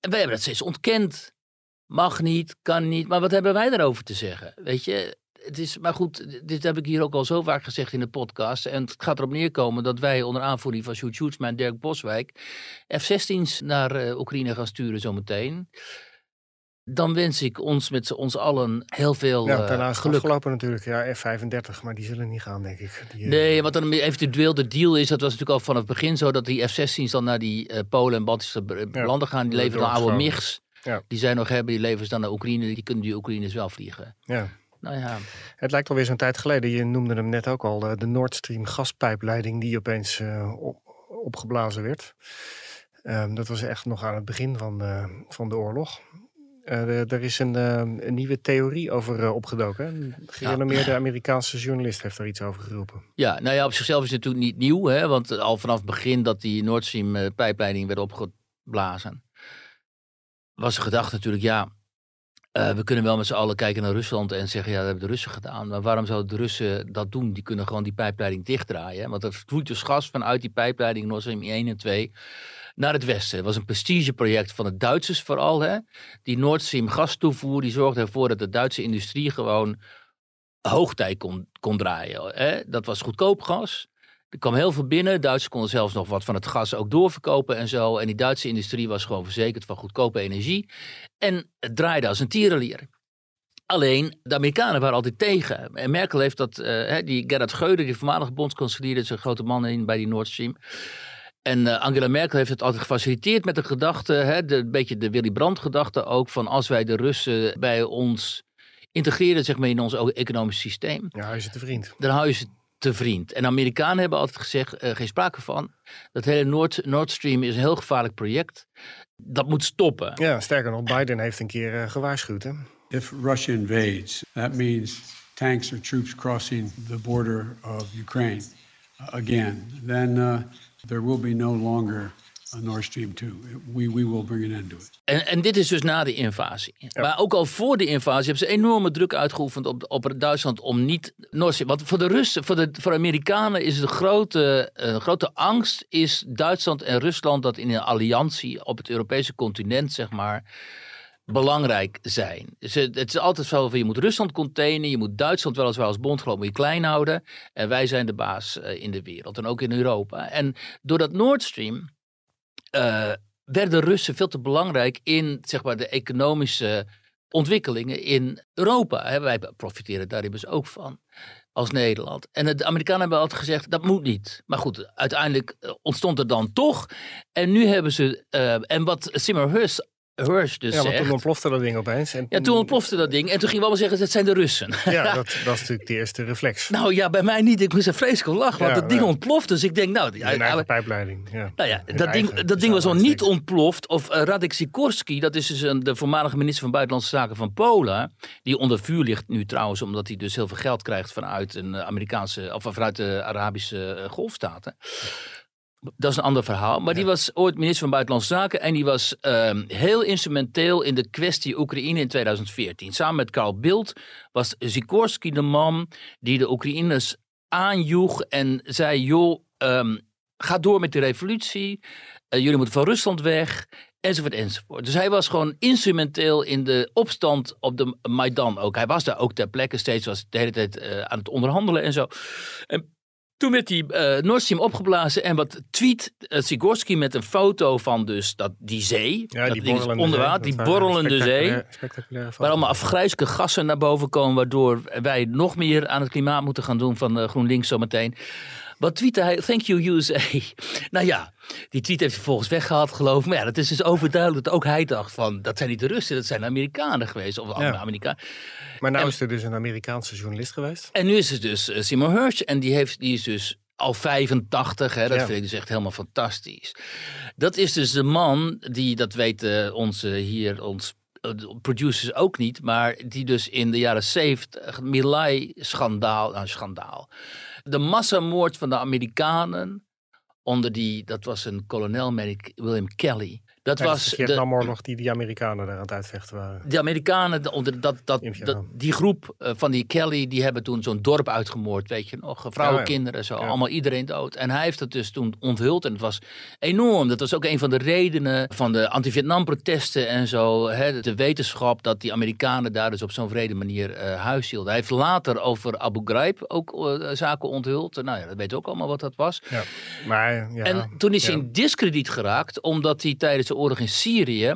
Wij hebben dat steeds ontkend. Mag niet, kan niet. Maar wat hebben wij daarover te zeggen? Weet je, het is, maar goed, dit heb ik hier ook al zo vaak gezegd in de podcast. En het gaat erop neerkomen dat wij onder aanvoering van Sjoerd Sjoerdsma en Dirk Boswijk F-16's naar uh, Oekraïne gaan sturen zometeen. Dan wens ik ons met ons allen heel veel ja, daarna is geluk. afgelopen natuurlijk. Ja, F-35, maar die zullen niet gaan, denk ik. Die, uh... Nee, wat dan eventueel de deal is, dat was natuurlijk al vanaf het begin zo, dat die F-16's dan naar die uh, Polen en Baltische landen gaan. Die leveren dan oude MIGs. Ja. Die zij nog hebben, die leveren dan naar Oekraïne. Die kunnen die Oekraïners wel vliegen. Ja. Nou ja. Het lijkt alweer zo'n tijd geleden. Je noemde hem net ook al. De Nord Stream gaspijpleiding die opeens uh, op, opgeblazen werd. Um, dat was echt nog aan het begin van, uh, van de oorlog. Uh, er is een, een, nieuwe theorie over opgedoken. Een gerenommeerde ja. Amerikaanse journalist heeft daar iets over geroepen. Ja, nou ja, op zichzelf is het natuurlijk niet nieuw. Hè, want al vanaf het begin dat die Nord Stream pijpleiding werd opgeblazen was de gedachte natuurlijk, ja, uh, we kunnen wel met z'n allen kijken naar Rusland en zeggen, ja, dat hebben de Russen gedaan. Maar waarom zouden de Russen dat doen? Die kunnen gewoon die pijpleiding dichtdraaien. Want er vloeit dus gas vanuit die pijpleiding Nord Stream 1 en 2 naar het westen. Het was een prestigeproject van de Duitsers vooral. Hè? Die Nord Stream gastoevoer, die zorgde ervoor dat de Duitse industrie gewoon hoogtij kon, kon draaien. Hè? Dat was goedkoop gas. Er kwam heel veel binnen. Duitsers konden zelfs nog wat van het gas ook doorverkopen en zo. En die Duitse industrie was gewoon verzekerd van goedkope energie. En het draaide als een tierenlier. Alleen, de Amerikanen waren altijd tegen. En Merkel heeft dat, uh, die Gerhard Schreuder, die voormalige bondskanselier, is een grote man in bij die Nord Stream. En uh, Angela Merkel heeft het altijd gefaciliteerd met de gedachte, hè, de, een beetje de Willy Brandt gedachte ook, van als wij de Russen bij ons integreren zeg maar, in ons economisch systeem. Ja, hou je ze te vriend. Dan hou je ze te vriend. En de Amerikanen hebben altijd gezegd, uh, geen sprake van. Dat hele Nord, Nord Stream is een heel gevaarlijk project. Dat moet stoppen. Ja, sterker nog, Biden heeft een keer uh, gewaarschuwd. Hè? If Russia invades, that means tanks or troops crossing the border of Ukraine uh, again. Then uh, there will be no longer Nord Stream 2. We, we will bring an end to it. En, en dit is dus na de invasie. Maar ook al voor de invasie hebben ze enorme druk uitgeoefend op, op Duitsland om niet Nord Stream. Want voor de Russen, voor de, voor de Amerikanen is de grote, uh, grote angst is Duitsland en Rusland dat in een alliantie op het Europese continent, zeg maar belangrijk zijn. Dus het is altijd zo van je moet Rusland containen, je moet Duitsland weliswaar als bondgenoot moet je klein houden en wij zijn de baas uh, in de wereld en ook in Europa. En door dat Nord Stream uh, werden Russen veel te belangrijk in zeg maar, de economische ontwikkelingen in Europa. Hè, wij profiteren daar immers ook van als Nederland. En de Amerikanen hebben altijd gezegd, dat moet niet. Maar goed, uiteindelijk eh, ontstond er dan toch. En nu hebben ze, uh, en wat Simmer Hus Hirsch dus ja, want toen ontplofte dat ding opeens. En ja, toen ontplofte dat ding. En toen gingen we allemaal zeggen, het zijn de Russen. Ja, dat, dat is natuurlijk de eerste reflex. Nou ja, bij mij niet. Ik moest er vreselijk lachen. Want ja, dat ding ja. ontploft. Dus ik denk, nou... De eigen pijpleiding. Ja. Nou ja, dat ding, dat ding was al niet ontploft. Of uh, Radek Sikorski, dat is dus een, de voormalige minister van Buitenlandse Zaken van Polen. Die onder vuur ligt nu trouwens, omdat hij dus heel veel geld krijgt vanuit, een Amerikaanse, of vanuit de Arabische uh, golfstaten. Dat is een ander verhaal. Maar die was ooit minister van Buitenlandse Zaken. En die was um, heel instrumenteel in de kwestie Oekraïne in 2014. Samen met Karl Bildt was Sikorski de man die de Oekraïners aanjoeg. En zei: joh, um, ga door met die revolutie. Uh, jullie moeten van Rusland weg. Enzovoort, enzovoort. Dus hij was gewoon instrumenteel in de opstand op de Maidan ook. Hij was daar ook ter plekke, steeds was de hele tijd uh, aan het onderhandelen en zo. En toen werd die uh, Nord Stream opgeblazen en wat tweet uh, Sigorski met een foto van dus dat, die zee. Ja, dat die ding is onder water, die borrelende zee. spectaculaire- Waar allemaal afgrijzelijke gassen naar boven komen, waardoor wij nog meer aan het klimaat moeten gaan doen van eh, GroenLinks zometeen. Wat tweette hij? Thank you USA. nou ja, die tweet heeft hij volgens weggehaald, geloof ik. Maar ja, dat is dus overduidelijk dat ook hij dacht van, dat zijn niet de Russen, dat zijn de Amerikanen geweest. Of Ja. Amerikanen. Maar nou En- is er dus een Amerikaanse journalist geweest. En nu is het dus eh, Simon Hirsch en die, heeft, die is dus al 85. Hè, dat Ja. vind ik dus echt helemaal fantastisch. Dat is dus de man die, dat weten onze hier, ons eh, producers ook niet, maar die dus in de jaren 70 Milai-schandaal, nou schandaal, de massamoord van de Amerikanen onder die, dat was een kolonel, William Kelly. Dat Ja, dat was de de, Vietnamoorlog die die Amerikanen daar aan het uitvechten waren. de Amerikanen, de- onder dat, dat, dat, die groep eh, van die Kelly, die hebben toen zo'n dorp uitgemoord, weet je nog. Vrouwen, Ja, ja. kinderen, zo, allemaal iedereen dood. En hij heeft het dus toen onthuld en het was enorm. Dat was ook een van de redenen van de anti-Vietnam-protesten en zo. Hè, de wetenschap dat die Amerikanen daar dus op zo'n vrede manier eh huis hielden. Hij heeft later over Abu Ghraib ook eh, zaken onthuld. Nou ja, dat weet ook allemaal wat dat was. Ja. Maar ja, En toen is hij in discrediet geraakt, omdat hij tijdens oorlog in Syrië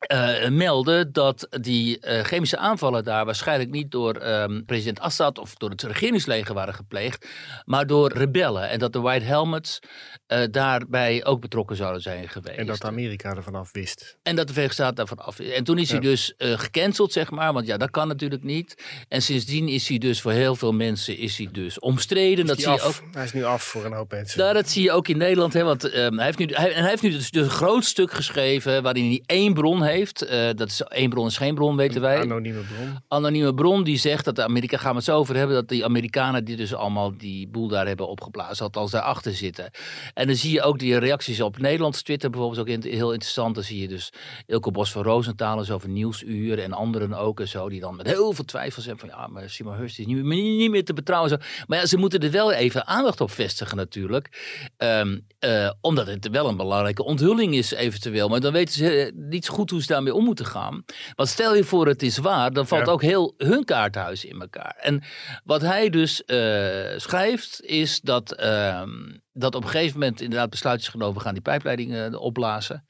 eh, meldde dat die eh, chemische aanvallen daar waarschijnlijk niet door ehm, president Assad of door het regeringsleger waren gepleegd, maar door rebellen. En dat de White Helmets eh, daarbij ook betrokken zouden zijn geweest. En dat Amerika ervan af wist. En dat de Verenigde Staten daarvan af is. En toen is hij dus eh, gecanceld, zeg maar. Want ja, dat kan natuurlijk niet. En sindsdien is hij dus voor heel veel mensen is hij dus omstreden. dat zie je ook. Hij is nu af voor een hoop mensen. Nou, dat zie je ook in Nederland. Hè, want ehm, hij, heeft nu, hij, en hij heeft nu dus, dus een groot stuk geschreven waarin hij één bron heeft. Eh, dat is één bron is geen bron, weten wij. Anonieme bron. Anonieme bron die zegt dat de Amerika, gaan we het zo over hebben, dat die Amerikanen die dus allemaal die boel daar hebben opgeblazen, althans daarachter zitten. En dan zie je ook die reacties op Nederlands Twitter bijvoorbeeld ook in- heel interessant. Dan zie je dus Ilko Bos van Roosentaal en zo over Nieuwsuur en anderen ook en zo, die dan met heel veel twijfels hebben van ja, maar Simon Hurst is niet, meer- niet meer te betrouwen. en Zo. Maar ja, ze moeten er wel even aandacht op vestigen natuurlijk. Ehm, eh, omdat het wel een belangrijke onthulling is eventueel. Maar dan weten ze eh, niet zo goed hoe ze daarmee om moeten gaan. Want stel je voor het is waar, dan valt Ja. ook heel hun kaarthuis in elkaar. En wat hij dus eh, schrijft is dat, ehm, dat op een gegeven moment inderdaad besluit is genomen, we gaan die pijpleiding eh, opblazen.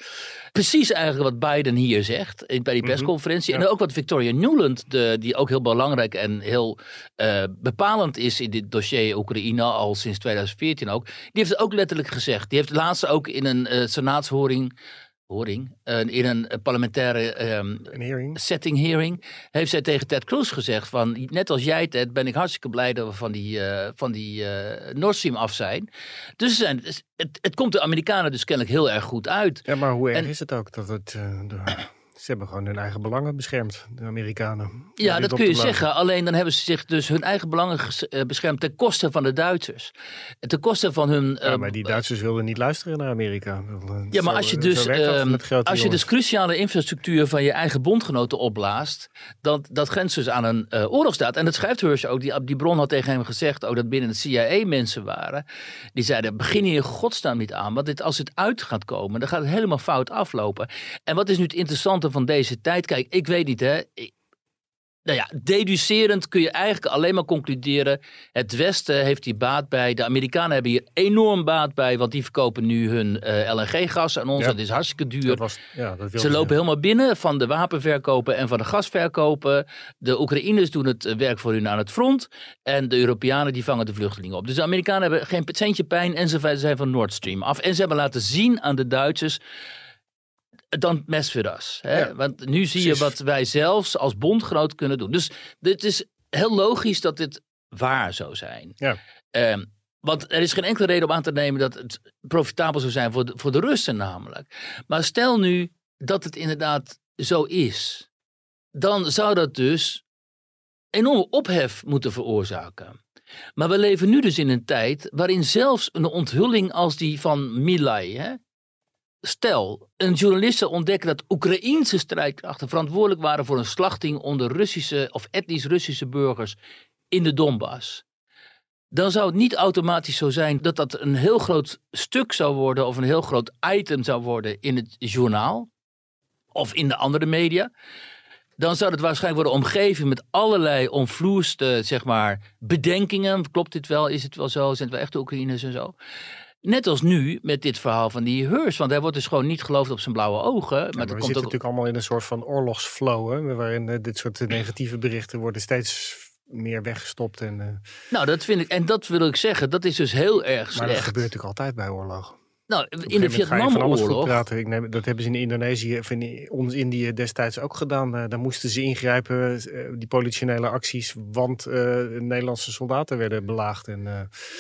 Precies eigenlijk wat Biden hier zegt in, bij die Mhm. persconferentie. En ook wat Victoria Nuland, de, die ook heel belangrijk en heel eh, bepalend is in dit dossier Oekraïne, al sinds 2014 ook. Die heeft het ook letterlijk gezegd. Die heeft laatst ook in een eh senaatshoring, horing, in een parlementaire Een hearing. setting hearing, heeft zij tegen Ted Cruz gezegd van, net als jij Ted, ben ik hartstikke blij dat we van die, eh, van die eh Nord Stream af zijn. Dus zijn, het, het komt de Amerikanen dus kennelijk heel erg goed uit. Ja, maar hoe erg En- is het ook dat het... eh, door- Ze hebben gewoon hun eigen belangen beschermd, de Amerikanen. Ja, dat kun je zeggen. Alleen dan hebben ze zich dus hun eigen belangen eh, beschermd ten koste van de Duitsers. Ten koste van hun... Ja, eh, maar die Duitsers wilden niet luisteren naar Amerika. Ja, maar Zo- als je zo dus, ehm, als je dus cruciale infrastructuur van je eigen bondgenoten opblaast, dat, dat grenst dus aan een eh oorlogsstaat. En dat schrijft Hirsch ook. Die, die bron had tegen hem gezegd ook dat binnen de CIA mensen waren. Die zeiden, begin hier godsnaam niet aan. Want dit, als het uit gaat komen, dan gaat het helemaal fout aflopen. En wat is nu het interessante van deze tijd? Kijk, ik weet niet hè. Ik- nou ja, deducerend kun je eigenlijk alleen maar concluderen. Het Westen heeft hier baat bij. De Amerikanen hebben hier enorm baat bij. Want die verkopen nu hun eh, LNG-gas aan ons. Ja. Dat is hartstikke duur. Dat was, ja, dat Ze lopen helemaal binnen van de wapenverkopen en van de gasverkopen. De Oekraïners doen het eh, werk voor hun aan het front. En de Europeanen die vangen de vluchtelingen op. Dus de Amerikanen hebben geen centje pijn en ze zijn van Nord Stream af. En ze hebben laten zien aan de Duitsers. Dan us. Hè? Ja, Want nu zie je wat wij zelfs als bondgenoot kunnen doen. Dus dit is heel logisch dat dit waar zou zijn. Ja. Ehm, want er is geen enkele reden om aan te nemen dat het profitabel zou zijn voor de, voor de Russen namelijk. Maar stel nu dat het inderdaad zo is. Dan zou dat dus enorme ophef moeten veroorzaken. Maar we leven nu dus in een tijd waarin zelfs een onthulling als die van Milai. Hè, stel, een journalist ontdekken dat Oekraïense strijdkrachten verantwoordelijk waren voor een slachting onder Russische of etnisch Russische burgers in de Donbass. dan zou het niet automatisch zo zijn dat dat een heel groot stuk zou worden of een heel groot item zou worden in het journaal of in de andere media. Dan zou het waarschijnlijk worden omgeven met allerlei omvloerste, zeg maar, bedenkingen. Klopt dit wel? Is het wel zo? Zijn het wel echt Oekraïners en zo? Net als nu met dit verhaal van die Heurs. Want hij wordt dus gewoon niet geloofd op zijn blauwe ogen. Maar, Maar, dat we komt zitten ook. natuurlijk allemaal in een soort van oorlogsflow, hè, waarin eh, dit soort negatieve berichten worden steeds meer weggestopt. En, eh, Nou, dat vind ik. En dat wil ik zeggen. Dat is dus heel erg maar dat slecht. gebeurt natuurlijk altijd bij oorlogen. Nou, in de Vietnamoorlog. praten. Ik neem, dat hebben ze in Indonesië of in ons Indië destijds ook gedaan. Eh, daar moesten ze ingrijpen, eh, die politionele acties, want eh, Nederlandse soldaten werden belaagd. En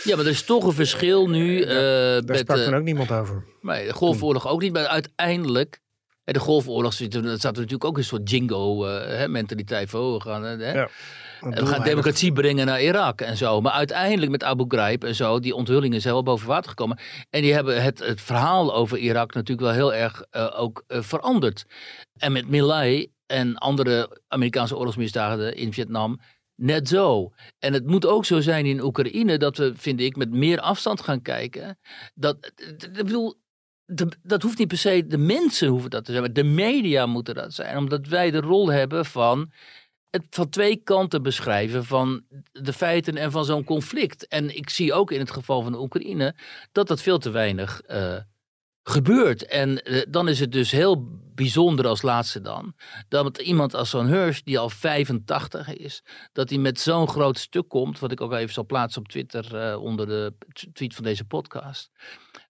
Ja, maar er is toch een verschil nu. daar met, sprak toen ook niemand over. Nee, de Golfoorlog ook niet. Maar uiteindelijk. De Golfoorlog zat er natuurlijk ook een soort jingo-mentaliteit voor. Gaan, hè, Ja. We gaan democratie brengen naar Irak en zo. Maar uiteindelijk met Abu Ghraib en zo, die onthullingen zijn wel boven water gekomen. En die hebben het, het verhaal over Irak natuurlijk wel heel erg eh, ook eh, veranderd. En met Milai en andere Amerikaanse oorlogsmisdaden in Vietnam net zo. En het moet ook zo zijn in Oekraïne dat we, vind ik, met meer afstand gaan kijken. Dat, ik bedoel, de- dat hoeft niet per se, de mensen hoeven dat te zijn, maar de media moeten dat zijn. Omdat wij de rol hebben van het van twee kanten beschrijven van de feiten en van zo'n conflict. En ik zie ook in het geval van de Oekraïne dat dat veel te weinig eh, gebeurt. En eh, dan is het dus heel bijzonder als laatste dan, dat iemand als zo'n Hirsch, die al 85 is, dat hij met zo'n groot stuk komt, wat ik ook even zal plaatsen op Twitter eh, onder de tweet van deze podcast,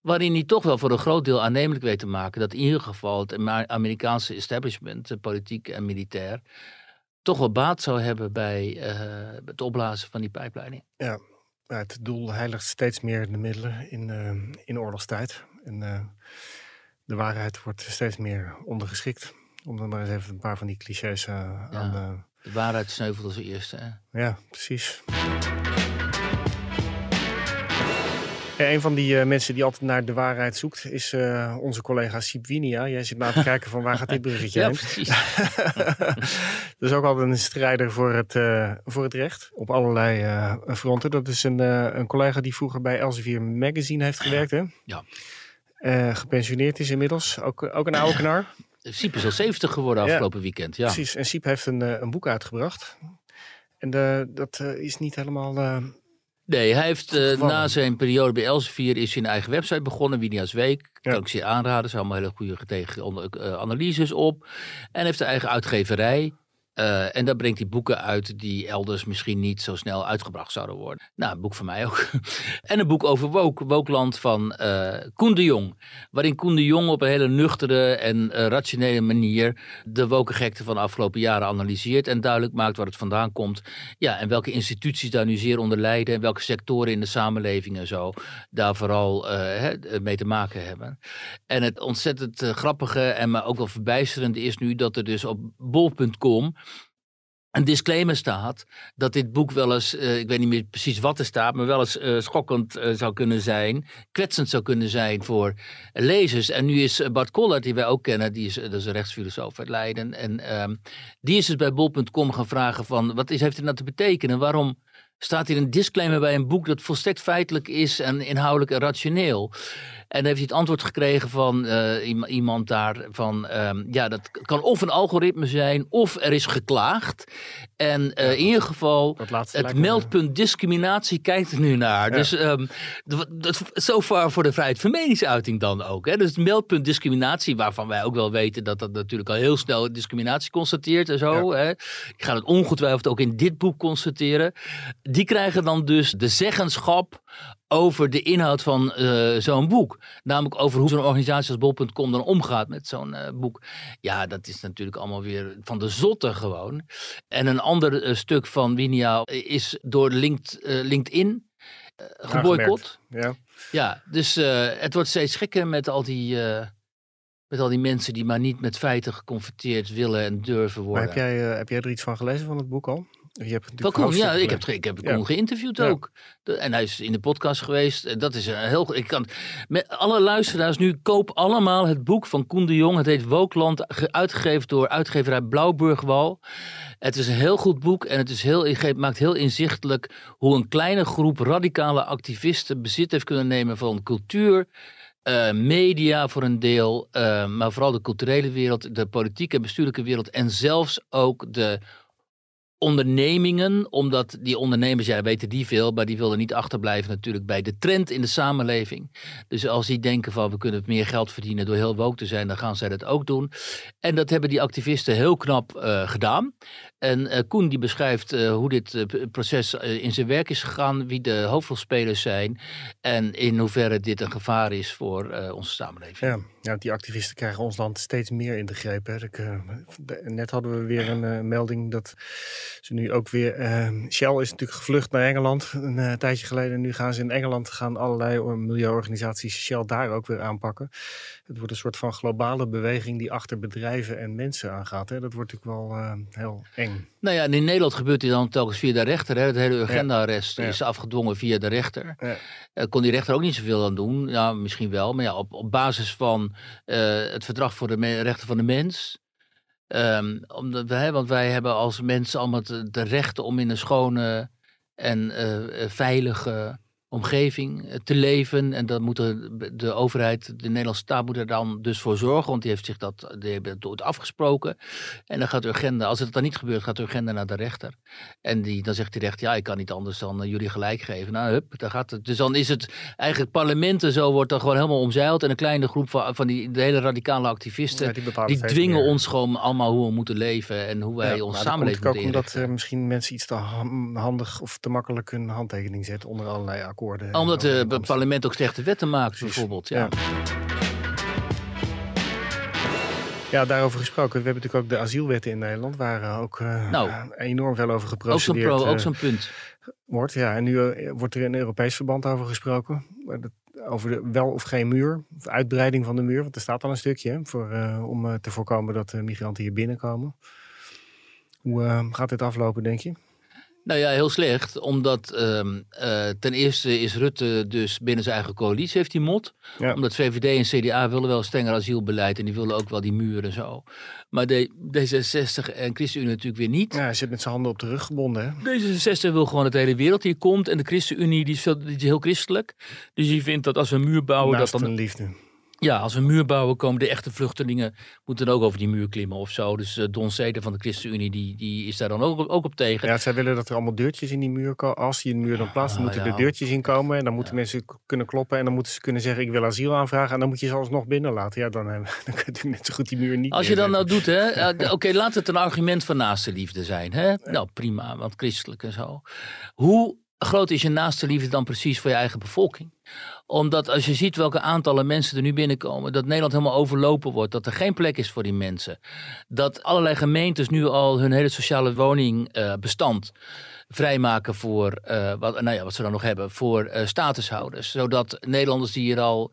waarin hij toch wel voor een groot deel aannemelijk weet te maken dat in ieder geval het Amerikaanse establishment, politiek en militair, toch wel baat zou hebben bij eh, het opblazen van die pijpleiding. Ja, het doel heiligt steeds meer de middelen in, eh, in oorlogstijd. En eh, de waarheid wordt steeds meer ondergeschikt. Om dan maar eens even een paar van die clichés aan... eh, De waarheid sneuvelt als eerste. Hè? ja, precies. Ja, een van die eh, mensen die altijd naar de waarheid zoekt, is eh, onze collega Siep Winia. Jij zit maar te kijken van waar gaat dit bruggetje Ja, heen. precies. dat is ook altijd een strijder voor het, eh, voor het recht op allerlei eh, fronten. Dat is een, eh, een collega die vroeger bij Elsevier Magazine heeft gewerkt. Hè? Ja. Eh, gepensioneerd is inmiddels. Ook, ook een oude knar. Siep is al 70 geworden Ja. afgelopen weekend. Ja. Precies. En Siep heeft een, eh, een boek uitgebracht. En eh, dat eh, is niet helemaal... eh, Nee, hij heeft eh, na zijn periode bij Elsevier is hij een eigen website begonnen, Winia's Week. Ja. Kan ik ze aanraden, zijn allemaal hele goede tegen eh, analyses op. En heeft een eigen uitgeverij. Eh, en daar brengt hij boeken uit die elders misschien niet zo snel uitgebracht zouden worden. Nou, een boek van mij ook. en een boek over Woke, Wokeland van eh Koen de Jong. Waarin Koen de Jong op een hele nuchtere en eh, rationele manier de wokengekte van de afgelopen jaren analyseert. En duidelijk maakt waar het vandaan komt. Ja, en welke instituties daar nu zeer onder lijden. En welke sectoren in de samenleving en zo daar vooral mee te maken hebben. En het ontzettend grappige en maar ook wel verbijsterende is nu dat er dus op bol.com een disclaimer staat dat dit boek wel eens, eh, ik weet niet meer precies wat er staat, maar wel eens eh, schokkend eh, zou kunnen zijn, kwetsend zou kunnen zijn voor lezers. En nu is Bart Kollert, die wij ook kennen, die is, dat is een rechtsfilosoof uit Leiden, en ehm, die is dus bij bol.com gaan vragen van, wat is, heeft dit nou te betekenen? Waarom staat hier een disclaimer bij een boek dat volstrekt feitelijk is en inhoudelijk en rationeel? En dan heeft hij het antwoord gekregen van eh, iem- iemand daar van, ehm, ja, dat kan of een algoritme zijn, of er is geklaagd. En eh, in ieder geval, het me- meldpunt discriminatie kijkt er nu naar. Ja. Dus zo ver voor de vrijheid van meningsuiting dan ook. Hè? Dus het meldpunt discriminatie, waarvan wij ook wel weten dat dat natuurlijk al heel snel discriminatie constateert en zo. Hè? Ik ga het ongetwijfeld ook in dit boek constateren. Die krijgen dan dus de zeggenschap over de inhoud van eh, zo'n boek. Namelijk over hoe zo'n organisatie als bol.com dan omgaat met zo'n eh, boek. Ja, dat is natuurlijk allemaal weer van de zotte gewoon. En een ander eh, stuk van Winia is door Linked, LinkedIn geboycott. ja. Ja, dus het wordt steeds gekker met al die... met al die mensen die maar niet met feiten geconfronteerd willen en durven Maar worden. heb jij, heb jij er iets van gelezen van het boek al? Je hebt Van Koen, ja, ik heb, ik heb Koen geïnterviewd ook. en hij is in de podcast geweest. Dat is een heel. Ik kan, met alle luisteraars nu, koop allemaal het boek van Koen de Jong. Het heet Wookland, uitgegeven door uitgeverij Blauwburgwal. Het is een heel goed boek en het is heel, maakt heel inzichtelijk hoe een kleine groep radicale activisten bezit heeft kunnen nemen van cultuur. Uh, media voor een deel, uh, maar vooral de culturele wereld, de politieke en bestuurlijke wereld en zelfs ook de ondernemingen, omdat die ondernemers, ja, weten die veel, maar die willen niet achterblijven natuurlijk bij de trend in de samenleving. Dus als die denken van we kunnen meer geld verdienen door heel woke te zijn, dan gaan zij dat ook doen. En dat hebben die activisten heel knap uh, gedaan. En uh, Koen die beschrijft uh, hoe dit proces in zijn werk is gegaan, wie de hoofdrolspelers zijn en in hoeverre dit een gevaar is voor onze samenleving. Ja, ja, die activisten krijgen ons land steeds meer in de greep. Hè. Ik, net hadden we weer een melding dat ze nu ook weer. Shell is natuurlijk gevlucht naar Engeland een tijdje geleden. Nu gaan ze in Engeland gaan allerlei milieuorganisaties Shell daar ook weer aanpakken. Het wordt een soort van globale beweging die achter bedrijven en mensen aangaat. Hè. Dat wordt natuurlijk wel heel eng. Nou ja, en in Nederland gebeurt dit dan telkens via de rechter. Hè? Het hele agenda-arrest is afgedwongen via de rechter. Ja. Uh, kon die rechter ook niet zoveel aan doen. Ja, misschien wel. Maar ja, op, op basis van uh, het verdrag voor de rechten van de mens. Um, omdat wij, want wij hebben als mensen allemaal de, rechten om in een schone en veilige omgeving eh, te leven. En dat moet de, de, overheid, de Nederlandse staat moet er dan dus voor zorgen. Want die heeft zich dat, die hebben het afgesproken. En dan gaat Urgenda, als het dan niet gebeurt, gaat Urgenda naar de rechter. En die, dan zegt die rechter, ja, ik kan niet anders dan uh, jullie gelijk geven. Nou, hup, dan gaat het. Dus dan is het eigenlijk parlementen zo wordt dan gewoon helemaal omzeild. En een kleine groep van, van die de hele radicale activisten, die, dwingen ons gewoon allemaal hoe we moeten leven. En hoe wij ja, ons samenleving moeten ook omdat uh, misschien mensen iets te handig of te makkelijk hun handtekening zetten onder allerlei akkoorden omdat het parlement ook slechte wetten maakt, bijvoorbeeld. Ja. ja. daarover gesproken. We hebben natuurlijk ook de asielwetten in Nederland, waar ook uh, nou, enorm veel over geprocedeerd Ook zo'n uh, zo punt. Wordt, ja. En nu uh, wordt er in Europees verband over gesproken. Over de wel of geen muur, of uitbreiding van de muur. Want er staat al een stukje voor, om te voorkomen dat migranten hier binnenkomen. Hoe gaat dit aflopen, denk je? Nou ja, heel slecht. Omdat um, uh, ten eerste is Rutte dus binnen zijn eigen coalitie heeft die mot. Ja. Omdat VVD en CDA willen wel strenger asielbeleid. En die willen ook wel die muren en zo. Maar de, D66 en ChristenUnie natuurlijk weer niet. Ja, hij zit met zijn handen op de rug gebonden. Hè? D66 wil gewoon dat de hele wereld hier komt. En de ChristenUnie die is, veel, die is heel christelijk. Dus die vindt dat als we een muur bouwen... Naast dat dan, een liefde. Ja, als we een muur bouwen, komen de echte vluchtelingen moeten ook over die muur klimmen of zo. Dus uh, Don Zeder van de ChristenUnie, die, die is daar dan ook, ook op tegen. Ja, zij willen dat er allemaal deurtjes in die muur komen. Als je een muur dan plaatst, dan moeten er deurtjes in komen. En dan moeten mensen kunnen kloppen en dan moeten ze kunnen zeggen, ik wil asiel aanvragen. En dan moet je ze alsnog binnenlaten. Ja, dan, uh, dan kun je net zo goed die muur niet Als je dan nou doet, hè. Oké, laat het een argument van naaste liefde zijn, hè. Nou, prima, want christelijk en zo. Hoe groot is je naaste liefde dan precies voor je eigen bevolking? Omdat als je ziet welke aantallen mensen er nu binnenkomen, dat Nederland helemaal overlopen wordt, dat er geen plek is voor die mensen. Dat allerlei gemeentes nu al hun hele sociale woningbestand uh, vrijmaken voor, uh, wat, nou ja, wat ze dan nog hebben, voor uh, statushouders. Zodat Nederlanders die hier al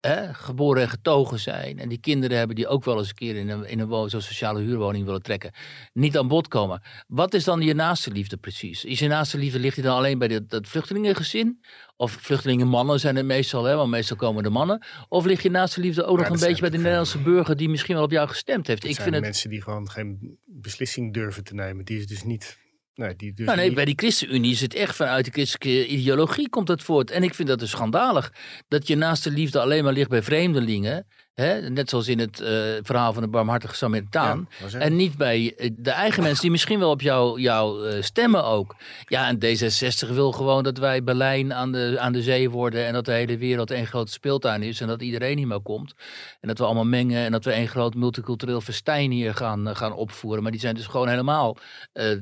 hè, geboren en getogen zijn. En die kinderen hebben die ook wel eens een keer in een, in een zo'n sociale huurwoning willen trekken. Niet aan bod komen. Wat is dan je naaste liefde precies? Is je naaste liefde, ligt die dan alleen bij dat vluchtelingengezin? Of vluchtelingenmannen zijn het meestal, hè, want meestal komen de mannen. Of ligt je naaste liefde ook nog een beetje bij de Nederlandse burger die misschien wel op jou gestemd heeft? Ik vind het... mensen die gewoon geen beslissing durven te nemen. Die is dus niet Nee, die dus nou, nee, bij die ChristenUnie is het echt vanuit de christelijke ideologie komt het voort. En ik vind dat dus schandalig. Dat je naast de liefde alleen maar ligt bij vreemdelingen. Hè? Net zoals in het uh, verhaal van de barmhartige Samaritaan. Ja, en niet bij eh, de eigen mensen die misschien wel op jou, jou uh, stemmen ook. Ja, en D66 wil gewoon dat wij Berlijn aan de, aan de zee worden. En dat de hele wereld één grote speeltuin is. En dat iedereen hier maar komt. En dat we allemaal mengen. En dat we één groot multicultureel festijn hier gaan, gaan opvoeren. Maar die zijn dus gewoon helemaal.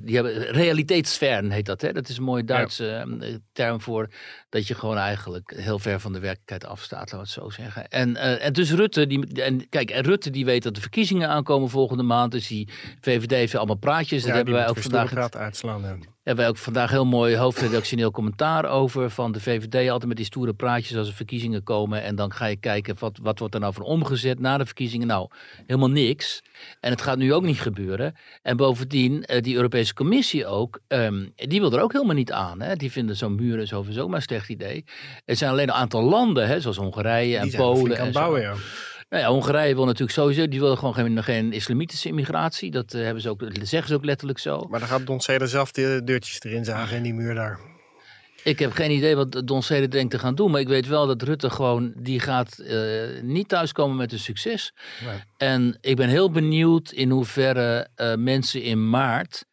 die hebben realiteitsfern heet dat. Hè? Dat is een mooie Duitse term voor dat je gewoon eigenlijk heel ver van de werkelijkheid afstaat. Laten we het zo zeggen. En, en dus Rutte die, en kijk, en Rutte die weet dat de verkiezingen aankomen volgende maand. Dus die VVD heeft allemaal praatjes. dat hebben wij ook vandaag. Uitslaan. hebben wij ook vandaag heel mooi hoofdredactioneel commentaar over. Van de VVD altijd met die stoere praatjes als er verkiezingen komen. En dan ga je kijken wat, wat wordt er nou van omgezet na de verkiezingen. Nou, helemaal niks. En het gaat nu ook niet gebeuren. En bovendien, eh, die Europese Commissie ook, ehm, die wil er ook helemaal niet aan. Hè? Die vinden zo'n muur sowieso maar een slecht idee. Er zijn alleen een aantal landen, hè, zoals Hongarije en Polen. en bouwen, ja. Nou ja, Hongarije wil natuurlijk sowieso, die willen gewoon geen, geen islamitische immigratie. Dat uh, hebben ze ook, zeggen ze ook letterlijk zo. Maar dan gaat Don Ceder zelf de deurtjes erin zagen in die muur daar. Ik heb geen idee wat Don Ceder denkt te gaan doen. Maar ik weet wel dat Rutte gewoon, die gaat uh, niet thuiskomen met een succes. Nee. En ik ben heel benieuwd in hoeverre uh, mensen in maart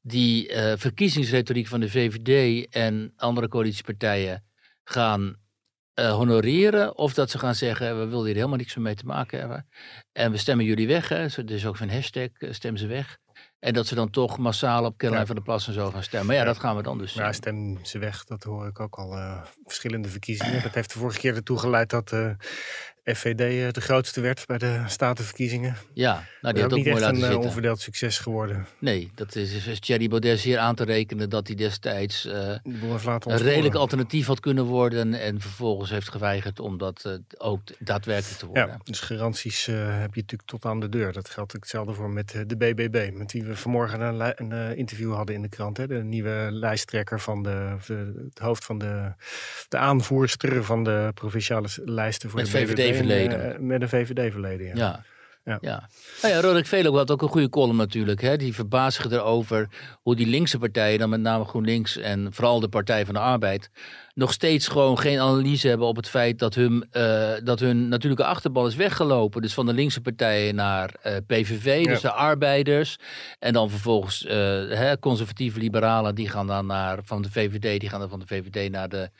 die verkiezingsretoriek van de VVD en andere coalitiepartijen gaan uh, honoreren. Of dat ze gaan zeggen, we willen hier helemaal niks mee te maken hebben. En we stemmen jullie weg. Hè. Er is ook zo'n hashtag, uh, stem ze weg. En dat ze dan toch massaal op Caroline ja. van der Plas en zo gaan stemmen. Maar ja, dat gaan we dan dus Ja, stem ze weg. Dat hoor ik ook al uh, verschillende verkiezingen. Dat heeft de vorige keer ertoe geleid dat FVD eh, de grootste werd bij de statenverkiezingen. Ja, nou die had ook, niet mooi echt een zitten. onverdeeld succes geworden. Nee, dat is, is Thierry Baudet zeer aan te rekenen dat hij destijds uh, een redelijk alternatief had kunnen worden. En vervolgens heeft geweigerd om dat eh, ook daadwerkelijk te worden. Ja, dus garanties eh, heb je natuurlijk tot aan de deur. Dat geldt ook hetzelfde voor met eh, de BBB. Met wie we vanmorgen een, eh, interview hadden in de krant. Hè? De nieuwe lijsttrekker van de, het hoofd van de, de aanvoerster van de provinciale lijsten voor Met de BBB. VVD-verleden. Eh, met een VVD-verleden, ja. Ja. Ja. Ja. Nou ja, Roderick had ook een goede column natuurlijk. Hè? Die verbaast zich erover hoe die linkse partijen, dan met name GroenLinks en vooral de Partij van de Arbeid, nog steeds gewoon geen analyse hebben op het feit dat hun, eh, dat hun natuurlijke achterban is weggelopen. Dus van de linkse partijen naar eh, PVV, dus de arbeiders. En dan vervolgens hè, conservatieve liberalen, die gaan dan naar, van de VVD, die gaan dan van de VVD naar de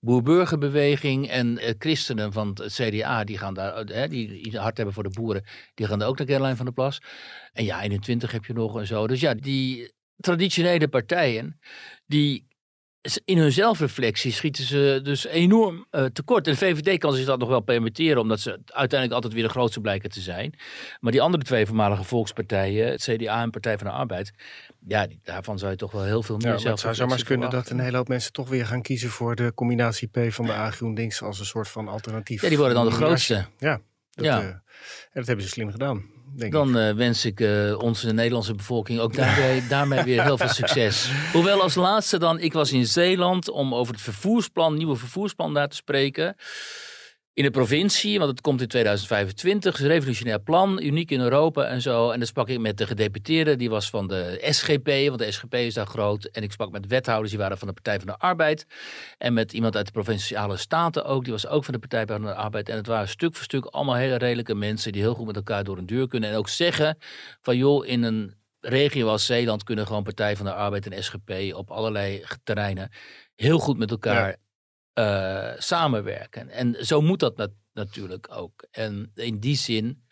boer-burgerbeweging. En eh, christenen van het CDA, die gaan daar, eh, die, die hard hebben voor de boeren, die gaan daar ook naar Caroline van der Plas. En ja, 21 heb je nog en zo. Dus ja, die traditionele partijen, die in hun zelfreflectie schieten ze dus enorm eh, tekort. En de VVD kan zich dat nog wel permitteren, omdat ze uiteindelijk altijd weer de grootste blijken te zijn. Maar die andere twee voormalige volkspartijen, het CDA en Partij van de Arbeid, ja, daarvan zou je toch wel heel veel meer Ja, maar het zou zomaar kunnen dat een hele hoop mensen toch weer gaan kiezen voor de combinatie P van de A GroenLinks als een soort van alternatief. Ja, die worden dan de grootste. Ja, dat, Ja. eh, en dat hebben ze slim gedaan, denk ik. Dan eh, wens ik eh, onze Nederlandse bevolking ook daarmee, daarmee weer heel veel succes. Hoewel als laatste dan, ik was in Zeeland om over het vervoersplan, nieuwe vervoersplan daar te spreken. In de provincie, want het komt in 2025, het is een revolutionair plan, uniek in Europa en zo. En dan sprak ik met de gedeputeerde, die was van de SGP, want de SGP is daar groot. En ik sprak met wethouders, die waren van de Partij van de Arbeid. En met iemand uit de Provinciale Staten ook, die was ook van de Partij van de Arbeid. En het waren stuk voor stuk allemaal hele redelijke mensen die heel goed met elkaar door een deur kunnen. En ook zeggen van joh, in een regio als Zeeland kunnen gewoon Partij van de Arbeid en SGP op allerlei terreinen heel goed met elkaar eh, samenwerken. En zo moet dat nat- natuurlijk ook. En in die zin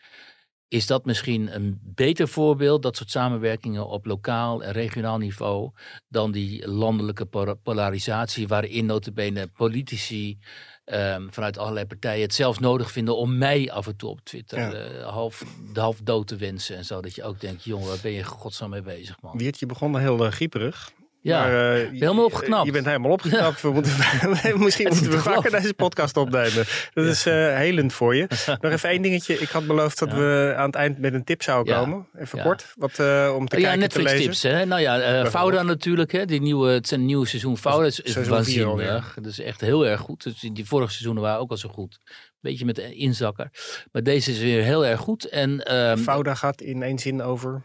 is dat misschien een beter voorbeeld, dat soort samenwerkingen op lokaal en regionaal niveau, dan die landelijke po- polarisatie, waarin notabene politici ehm, vanuit allerlei partijen het zelfs nodig vinden om mij af en toe op Twitter Ja. eh, half, half dood te wensen en zo. Dat je ook denkt, jongen, waar ben je godsnaam mee bezig, man. Wiert, je begon heel uh, grieperig. Ja, maar, eh, helemaal je- opgeknapt. Je bent helemaal opgeknapt. We moeten, misschien moeten we vaker deze podcast opnemen. Dat is eh, helend voor je. Nog even één dingetje. Ik had beloofd dat Ja. we aan het eind met een tip zouden komen. Even kort. Wat, eh, om te Oh ja, kijken, te Netflix lezen. tips. Hè? Nou ja, eh Fauda natuurlijk. Hè? Die nieuwe, het is een nieuw seizoen Fauda. Het is, is waanzinnig. Dat is echt heel erg goed. Dus die, vorige seizoenen waren ook al zo goed. Beetje met inzakker. Maar deze is weer heel erg goed. En ehm, Fauda gaat in één zin over.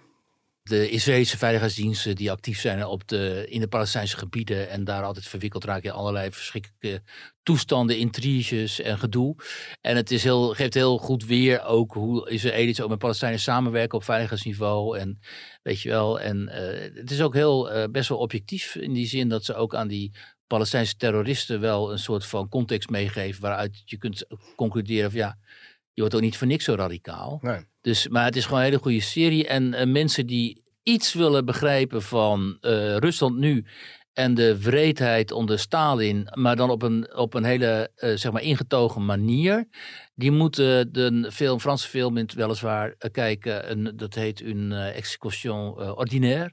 De Israëlische veiligheidsdiensten die actief zijn op de, in de Palestijnse gebieden en daar altijd verwikkeld raken in allerlei verschrikkelijke toestanden, intriges en gedoe. En het is heel, geeft heel goed weer ook hoe Israëli's ook met Palestijnen samenwerken op veiligheidsniveau. En weet je wel, en eh, het is ook heel eh, best wel objectief in die zin dat ze ook aan die Palestijnse terroristen wel een soort van context meegeven waaruit je kunt concluderen van ja, je wordt ook niet voor niks zo radicaal. Nee. Dus, maar het is gewoon een hele goede serie. En eh, mensen die iets willen begrijpen van eh, Rusland nu en de wreedheid onder Stalin, maar dan op een, op een hele eh, zeg maar ingetogen manier, die moeten de film, Franse film in het weliswaar kijken. Een, dat heet een execution ordinaire.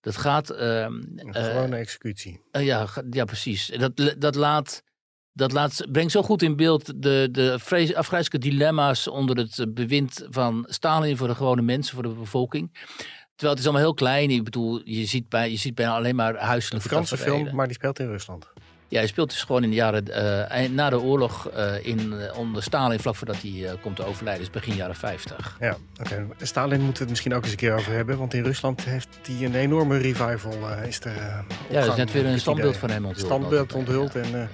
Dat gaat... ehm, Een gewone executie. ja, ja, precies. Dat, dat, laat, dat laat, brengt zo goed in beeld de, de vrees- afgrijzelijke dilemma's onder het eh, bewind van Stalin voor de gewone mensen, voor de bevolking. Terwijl het is allemaal heel klein. Ik bedoel, je ziet, bij, je ziet bijna alleen maar Een huiselijke Franse taferelen. film, maar die speelt in Rusland. Ja, hij speelt dus gewoon in de jaren eh, na de oorlog eh, in, eh, onder Stalin, vlak voordat hij komt te overlijden, dus begin jaren 50. Ja, oké. Stalin moeten we het misschien ook eens een keer over hebben. Want in Rusland heeft hij een enorme revival. is er, Ja, er is net weer een standbeeld van hem onthuld. Standbeeld onthuld. En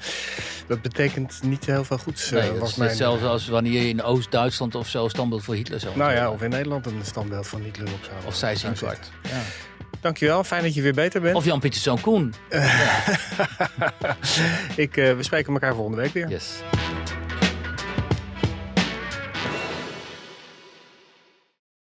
dat betekent niet heel veel goeds. Nee, dat was is mijn- hetzelfde als wanneer je in Oost-Duitsland of zo een standbeeld voor Hitler zou Nou ja, of in Nederland een standbeeld van Hitler op zou Of zij zitten. kwart. Ja. Dankjewel, fijn dat je weer beter bent. Of Jan-Pieter Zoon Koen. Ik, eh, we spreken elkaar volgende week weer. Yes.